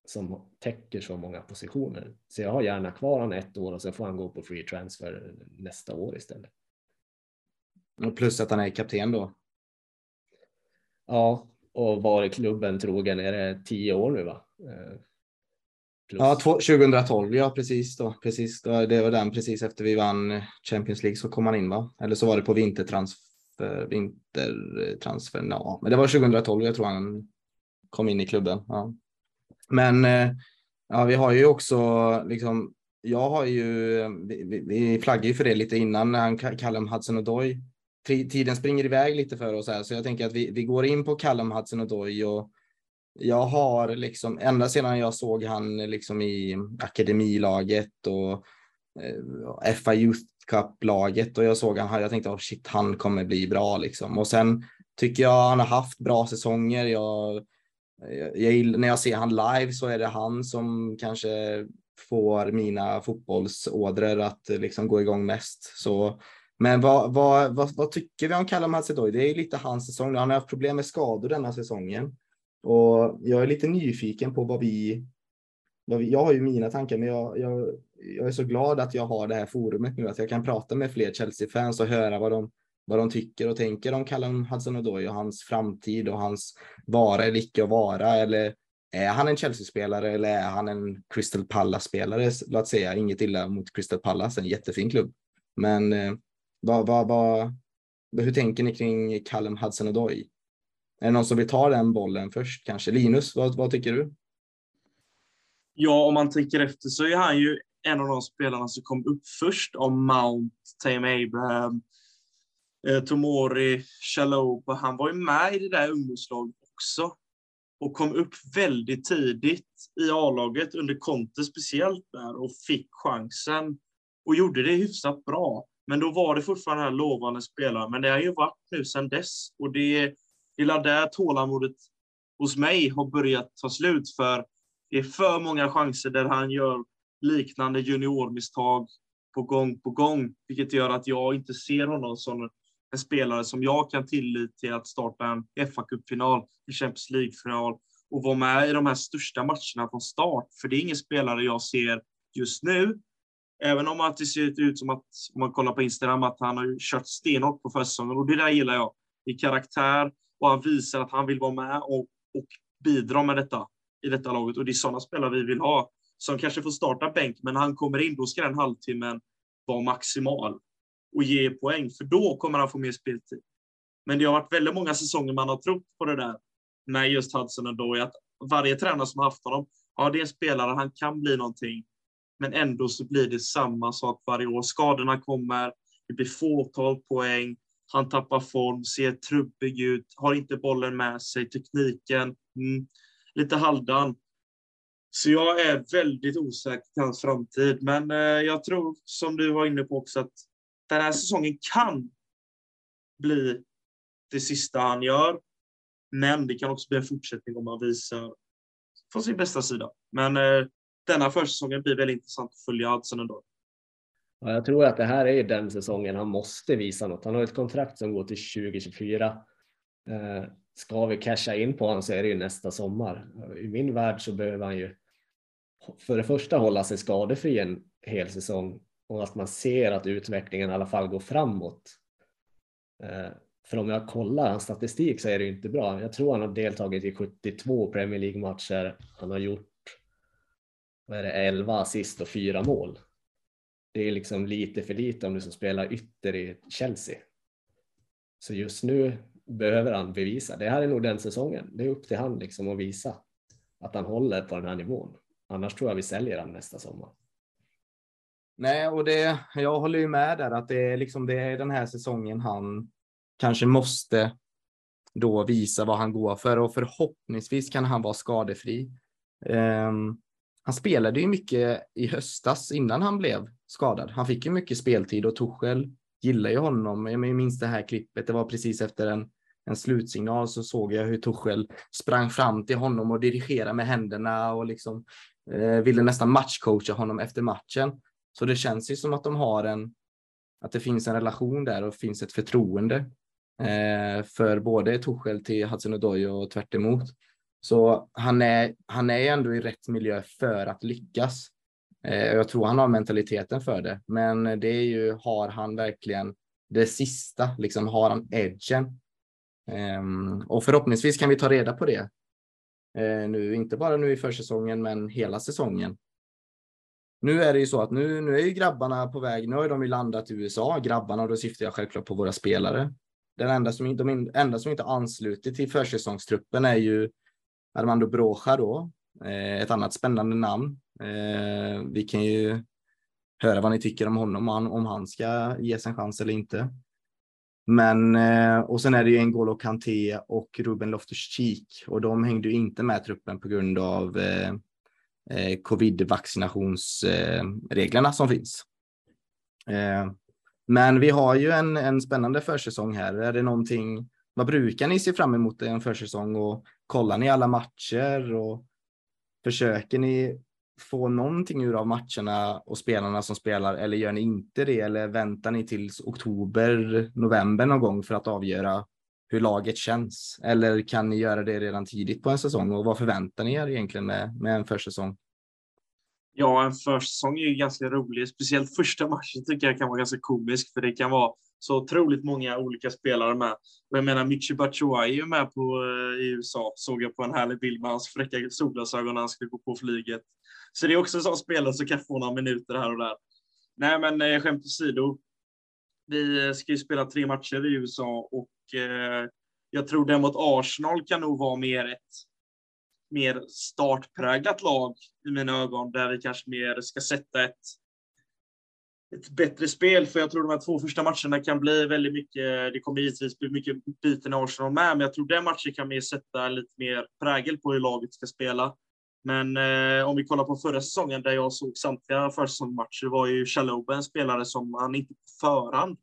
som täcker så många positioner. Så jag har gärna kvar han ett år och sen får han gå på free transfer nästa år istället. Och plus att han är kapten då. Ja, och varit klubben trogen är det tio år nu va? Eh, plus. Ja, 2012, ja precis då. Precis, då, det var den precis efter vi vann Champions League så kom han in va? Eller så var det på vintertransfer, vintertransfer, ja. Men det var 2012 jag tror han kom in i klubben. Ja. Men eh, ja, vi har ju också liksom jag har ju, vi, vi flaggar ju för det lite innan när han Callum Hudson-Odoi tiden springer iväg lite för oss här, så jag tänker att vi, vi går in på Callum Hudson och Doy och jag har liksom ända sedan jag såg han liksom i akademilaget och eh, FA Youth Cup-laget och jag såg han, jag tänkte oh shit, han kommer bli bra liksom. Och sen tycker jag han har haft bra säsonger. Jag, jag, när jag ser han live så är det han som kanske får mina fotbollsådror att liksom gå igång mest. Så, men vad, vad, vad, vad tycker vi om Callum Hudson Det är lite hans säsong. Han har haft problem med skador denna säsongen. Och jag är lite nyfiken på vad vi, vad vi jag har ju mina tankar, men jag, jag, jag är så glad att jag har det här forumet nu, att jag kan prata med fler Chelsea-fans och höra vad de, vad de tycker och tänker om Callum Hudson-Odoi och hans framtid och hans vara eller icke vara. Eller är han en Chelsea-spelare eller är han en Crystal Palace-spelare? Låt säga inget illa mot Crystal Palace, en jättefin klubb. Men eh, vad, vad, vad, hur tänker ni kring Callum Hudson-Odoi? Är det någon som vill ta den bollen först kanske? Linus, vad, vad tycker du? Ja, om man tänker efter så är han ju en av de spelarna som kom upp först om Mount, Tame Abraham, eh, Tomori, Chaloba. Han var ju med i det där ungdomslaget också och kom upp väldigt tidigt i A-laget under Conte speciellt där och fick chansen och gjorde det hyfsat bra. Men då var det fortfarande här lovande spelare. Men det har ju varit nu sedan dess och det, det är där tålamodet hos mig har börjat ta slut för det är för många chanser där han gör liknande juniormisstag på gång på gång, vilket gör att jag inte ser honom som en spelare som jag kan tillit till att starta en fa kuppfinal en Champions League-final och vara med i de här största matcherna från start. För det är ingen spelare jag ser just nu. Även om det ser ut som att, om man kollar på Instagram, att han har kört stenhårt på försäsongen. Och det där gillar jag. I karaktär och han visar att han vill vara med och, och bidra med detta i detta laget. Och det är sådana spelare vi vill ha. Som kanske får starta bänk, men när han kommer in, då ska den halvtimmen vara maximal och ge poäng, för då kommer han få mer speltid. Men det har varit väldigt många säsonger man har trott på det där med just Hudson och då, att varje tränare som har haft honom, ja, det är en spelare, han kan bli någonting, men ändå så blir det samma sak varje år. Skadorna kommer, det blir fåtal poäng, han tappar form, ser trubbig ut, har inte bollen med sig, tekniken, mm, lite halvdan. Så jag är väldigt osäker på hans framtid, men eh, jag tror, som du var inne på också, att den här säsongen kan bli det sista han gör. Men det kan också bli en fortsättning om han visar från sin bästa sida. Men eh, denna försäsongen blir väldigt intressant att följa alltså, Hudson ändå. Ja, jag tror att det här är den säsongen han måste visa något. Han har ett kontrakt som går till 2024. Eh, ska vi casha in på honom så är det ju nästa sommar. I min värld så behöver han ju för det första hålla sig skadefri en hel säsong och att man ser att utvecklingen i alla fall går framåt. Eh, för om jag kollar hans statistik så är det inte bra. Jag tror han har deltagit i 72 Premier League-matcher. Han har gjort vad är det, 11 assist och 4 mål. Det är liksom lite för lite om du som spelar ytter i Chelsea. Så just nu behöver han bevisa. Det här är nog den säsongen. Det är upp till han liksom att visa att han håller på den här nivån. Annars tror jag vi säljer han nästa sommar. Nej, och det, jag håller ju med där att det är liksom det är den här säsongen han kanske måste då visa vad han går för och förhoppningsvis kan han vara skadefri. Um, han spelade ju mycket i höstas innan han blev skadad. Han fick ju mycket speltid och Tuchel gillar ju honom. Jag minns det här klippet. Det var precis efter en, en slutsignal så såg jag hur Tuchel sprang fram till honom och dirigerade med händerna och liksom eh, ville nästan matchcoacha honom efter matchen. Så det känns ju som att de har en, att det finns en relation där och finns ett förtroende eh, för både Tuchel till Hudson-Odoi och tvärt emot. Så han är, han är ändå i rätt miljö för att lyckas. Eh, jag tror han har mentaliteten för det, men det är ju, har han verkligen det sista, liksom har han edgen? Ehm, och förhoppningsvis kan vi ta reda på det eh, nu, inte bara nu i försäsongen, men hela säsongen. Nu är det ju så att nu, nu är ju grabbarna på väg. Nu har de ju landat i USA, grabbarna, och då syftar jag självklart på våra spelare. Den enda som, de enda som inte anslutit till försäsongstruppen är ju Armando Broja då, eh, ett annat spännande namn. Eh, vi kan ju höra vad ni tycker om honom, om han ska ges en chans eller inte. Men, eh, och sen är det ju N'Golo Kanté och Ruben Loftus-Cheek och de hängde ju inte med truppen på grund av eh, eh covid-vaccinationsreglerna eh, som finns. Eh, men vi har ju en, en spännande försäsong här. Är det någonting vad brukar ni se fram emot i en försäsong och kollar ni alla matcher och försöker ni få någonting ur av matcherna och spelarna som spelar eller gör ni inte det eller väntar ni tills oktober, november någon gång för att avgöra hur laget känns? Eller kan ni göra det redan tidigt på en säsong och vad förväntar ni er egentligen med, med en försäsong? Ja, en försäsong är ju ganska rolig. Speciellt första matchen tycker jag kan vara ganska komisk för det kan vara så otroligt många olika spelare med. Och jag menar, Michi Batshuayi är ju med på, eh, i USA, såg jag på en härlig bild med hans fräcka solglasögon när han skulle gå på flyget. Så det är också en sån spelare som kan få några minuter här och där. Nej, men eh, skämt åsido. Vi eh, ska ju spela tre matcher i USA och eh, jag tror det mot Arsenal kan nog vara mer ett mer startpräglat lag i mina ögon, där vi kanske mer ska sätta ett, ett bättre spel. För jag tror de här två första matcherna kan bli väldigt mycket, det kommer givetvis bli mycket byten i Arsenal med, men jag tror den matchen kan mer sätta lite mer prägel på hur laget ska spela. Men eh, om vi kollar på förra säsongen där jag såg samtliga försäsongsmatcher var ju Chaloba en spelare som han inte på förhand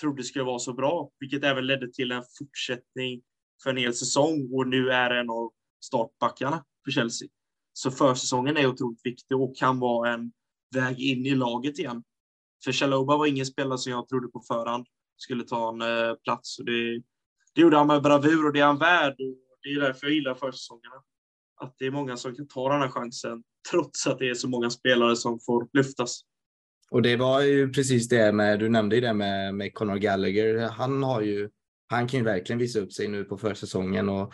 trodde skulle vara så bra, vilket även ledde till en fortsättning för en hel säsong och nu är en av startbackarna för Chelsea. Så försäsongen är otroligt viktig och kan vara en väg in i laget igen. För Chaloba var ingen spelare som jag trodde på förhand skulle ta en eh, plats. Och det, det gjorde han med bravur och det är han värd. Och det är därför jag gillar försäsongerna. Att det är många som kan ta den här chansen trots att det är så många spelare som får lyftas. Och det var ju precis det med, du nämnde ju det med, med Conor Gallagher. Han har ju, han kan ju verkligen visa upp sig nu på försäsongen och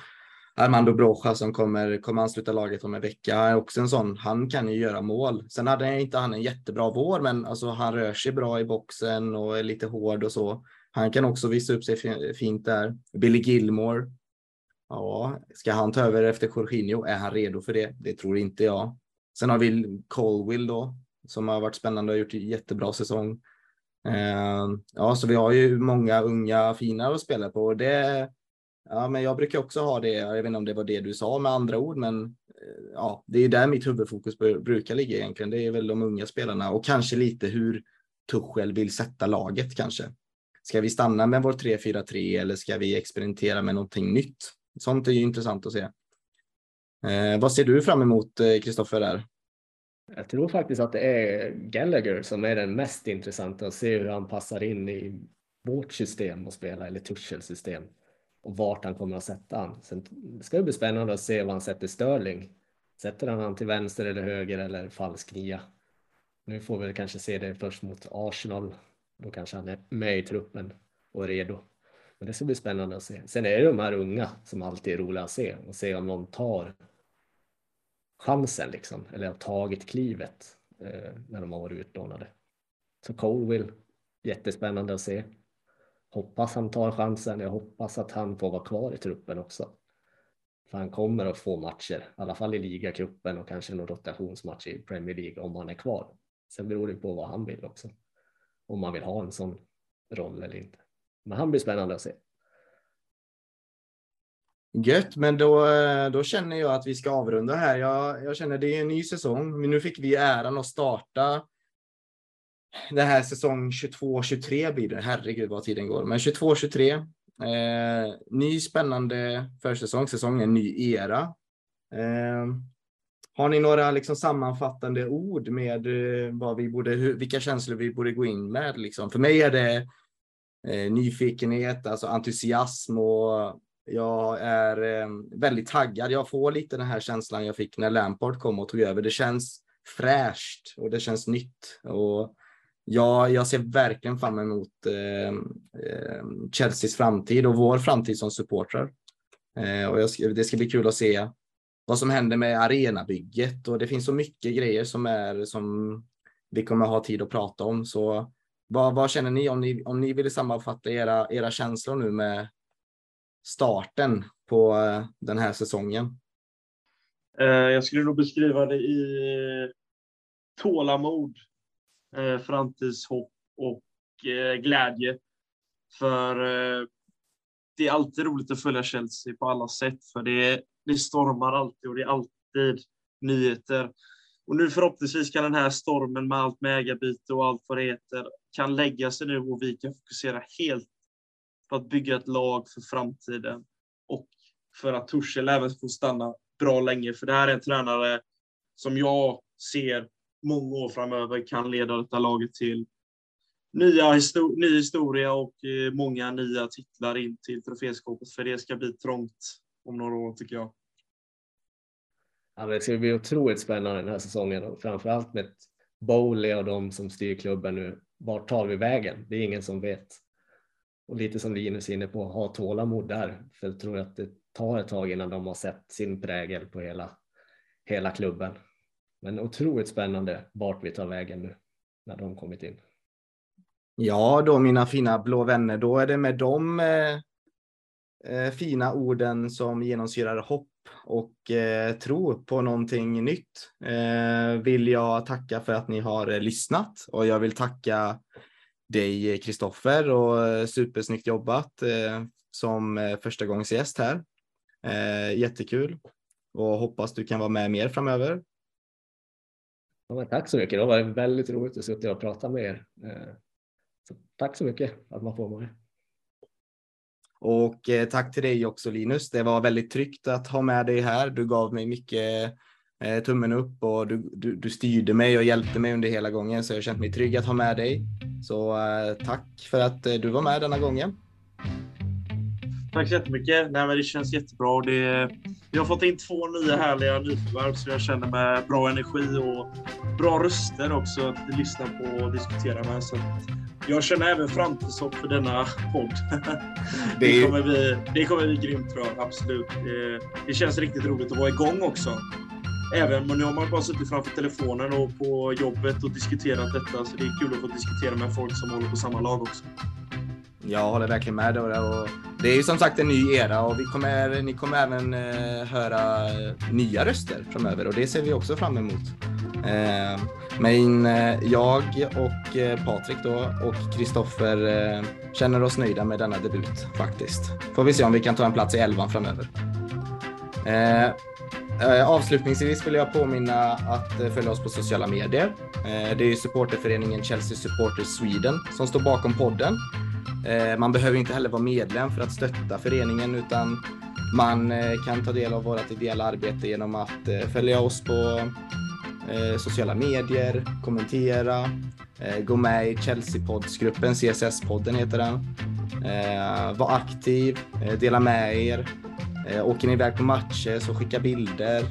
Armando Broja som kommer, kommer ansluta laget om en vecka är också en sån. Han kan ju göra mål. Sen hade inte han en jättebra vår, men alltså han rör sig bra i boxen och är lite hård och så. Han kan också visa upp sig fint där. Billy Gilmore. Ja, ska han ta över efter Jorginho? Är han redo för det? Det tror inte jag. Sen har vi Colwill då, som har varit spännande och gjort en jättebra säsong. Eh, ja, så vi har ju många unga fina att spela på och det Ja, men jag brukar också ha det. Jag vet inte om det var det du sa med andra ord, men eh, ja, det är där mitt huvudfokus brukar ligga egentligen. Det är väl de unga spelarna och kanske lite hur Tuchel vill sätta laget kanske. Ska vi stanna med vår 3-4-3 eller ska vi experimentera med någonting nytt? Sånt är ju intressant att se. Eh, vad ser du fram emot, eh, Kristoffer? där? Jag tror faktiskt att det är Gallagher som är den mest intressanta att se hur han passar in i vårt system att spela eller Tuchels system och vart han kommer att sätta han. Sen ska det bli spännande att se vad han sätter Sterling. Sätter han han till vänster eller höger eller falsk nia? Nu får vi kanske se det först mot Arsenal. Då kanske han är med i truppen och redo. Men det ska bli spännande att se. Sen är det de här unga som alltid är roliga att se och se om de tar chansen liksom, eller har tagit klivet eh, när de har varit utlånade. Så Colwill, jättespännande att se. Hoppas han tar chansen. Jag hoppas att han får vara kvar i truppen också. För han kommer att få matcher, i alla fall i ligacupen och kanske någon rotationsmatch i Premier League om han är kvar. Sen beror det på vad han vill också. Om man vill ha en sån roll eller inte. Men han blir spännande att se. Gött, men då, då känner jag att vi ska avrunda här. Jag, jag känner det är en ny säsong, men nu fick vi äran att starta det här säsong 22-23 blir det. Herregud vad tiden går. Men 22-23. Eh, ny spännande försäsong. Säsongen ny era. Eh, har ni några liksom sammanfattande ord med eh, vad vi borde, hur, vilka känslor vi borde gå in med? Liksom? För mig är det eh, nyfikenhet, alltså entusiasm och jag är eh, väldigt taggad. Jag får lite den här känslan jag fick när Lampard kom och tog över. Det känns fräscht och det känns nytt. Och Ja, jag ser verkligen fram emot eh, eh, Chelseas framtid och vår framtid som supportrar. Eh, och jag, det ska bli kul att se vad som händer med arenabygget och det finns så mycket grejer som är som vi kommer ha tid att prata om. Så vad, vad känner ni om ni om ni vill sammanfatta era era känslor nu med starten på eh, den här säsongen? Eh, jag skulle nog beskriva det i tålamod eh, framtidshopp och eh, glädje. För eh, det är alltid roligt att följa Chelsea på alla sätt, för det, det stormar alltid och det är alltid nyheter. Och nu förhoppningsvis kan den här stormen med allt med ägarbyte och allt vad det heter kan lägga sig nu och vi kan fokusera helt på att bygga ett lag för framtiden och för att Torshäll även får stanna bra länge. För det här är en tränare som jag ser många år framöver kan leda detta laget till nya histor ny historia och eh, många nya titlar in till troféskåpet. För det ska bli trångt om några år tycker jag. Ja, det ska bli otroligt spännande den här säsongen och framförallt med Bowley och de som styr klubben nu. Vart tar vi vägen? Det är ingen som vet. Och lite som Linus är inne på, ha tålamod där. För jag tror att det tar ett tag innan de har sett sin prägel på hela, hela klubben. Men otroligt spännande vart vi tar vägen nu när de kommit in. Ja, då mina fina blå vänner, då är det med de eh, eh, fina orden som genomsyrar hopp och eh, tro på någonting nytt eh, vill jag tacka för att ni har eh, lyssnat och jag vill tacka dig Kristoffer och eh, supersnyggt jobbat eh, som eh, första gångs gäst här. Eh, jättekul och hoppas du kan vara med mer framöver. Ja, tack så mycket. Det var väldigt roligt att sitta och prata med er. Eh, så tack så mycket att man får vara med. Och eh, tack till dig också Linus. Det var väldigt tryggt att ha med dig här. Du gav mig mycket eh, tummen upp och du, du, du, styrde mig och hjälpte mig under hela gången så jag har känt mig trygg att ha med dig. Så tack för att du var med denna gången. Tack så jättemycket. Nej, men det känns jättebra. Det, vi har fått in två nya härliga nyförvärv så jag känner med bra energi och bra röster också att lyssna på och diskutera med. Så jag känner även framtidshopp för denna podd. Det, kommer bli, det kommer bli grymt tror jag, absolut. Det, det känns riktigt roligt att vara igång också. Även, men nu har man bara suttit framför telefonen och på jobbet och diskuterat detta, så det är kul att få diskutera med folk som håller på samma lag också. Jag håller verkligen med. Och det är ju som sagt en ny era och vi kommer, ni kommer även eh, höra eh, nya röster framöver och det ser vi också fram emot. Eh, men eh, jag och eh, Patrik då och Kristoffer eh, känner oss nöjda med denna debut faktiskt. Får vi se om vi kan ta en plats i elvan framöver. Eh, eh avslutningsvis vill jag påminna att eh, följa oss på sociala medier. Det är supporterföreningen Chelsea Supporters Sweden som står bakom podden Eh, man behöver inte heller vara medlem för att stötta föreningen utan man eh, kan ta del av vårt ideella arbete genom att eh, följa oss på sociala medier, kommentera, gå med i Chelsea-poddsgruppen, CSS-podden heter den. Var aktiv, dela med er. Åker ni iväg på matcher så skicka bilder.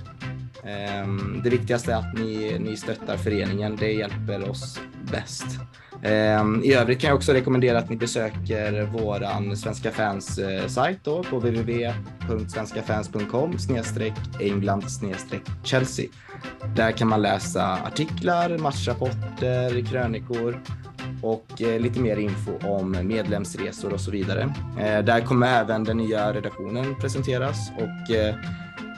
Ehm, det viktigaste är att ni, ni stöttar föreningen, det hjälper oss bäst. Ehm, I övrigt kan jag också rekommendera att ni besöker våran Svenska fans-sajt eh, då på www.svenskafans.com England Chelsea. Där kan man läsa artiklar, matchrapporter, krönikor och eh, lite mer info om medlemsresor och så vidare. Eh, där kommer även den nya redaktionen presenteras och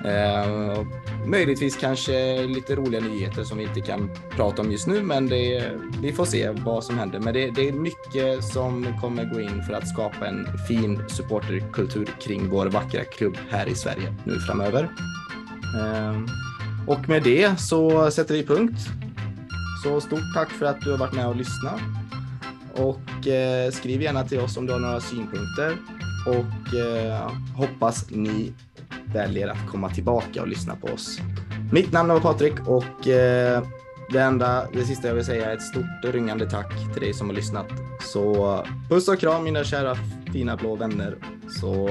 Eh, möjligtvis kanske lite roliga nyheter som vi inte kan prata om just nu, men det, vi får se vad som händer. Men det, det, är mycket som kommer gå in för att skapa en fin supporterkultur kring vår vackra klubb här i Sverige nu framöver. Eh, och med det så sätter vi punkt. Så stort tack för att du har varit med och lyssnat. Och eh, skriv gärna till oss om du har några synpunkter. Och eh, hoppas ni väljer att komma tillbaka och lyssna på oss. Mitt namn är Patrik och eh, det enda, det sista jag vill säga är ett stort och ringande tack till dig som har lyssnat. Så puss och kram mina kära fina blå vänner. Så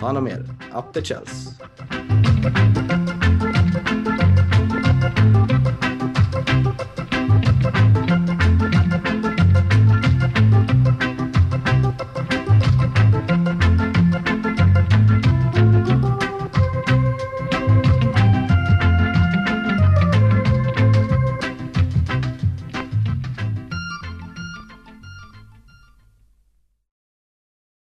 ta hand om er. Up the Chelsea.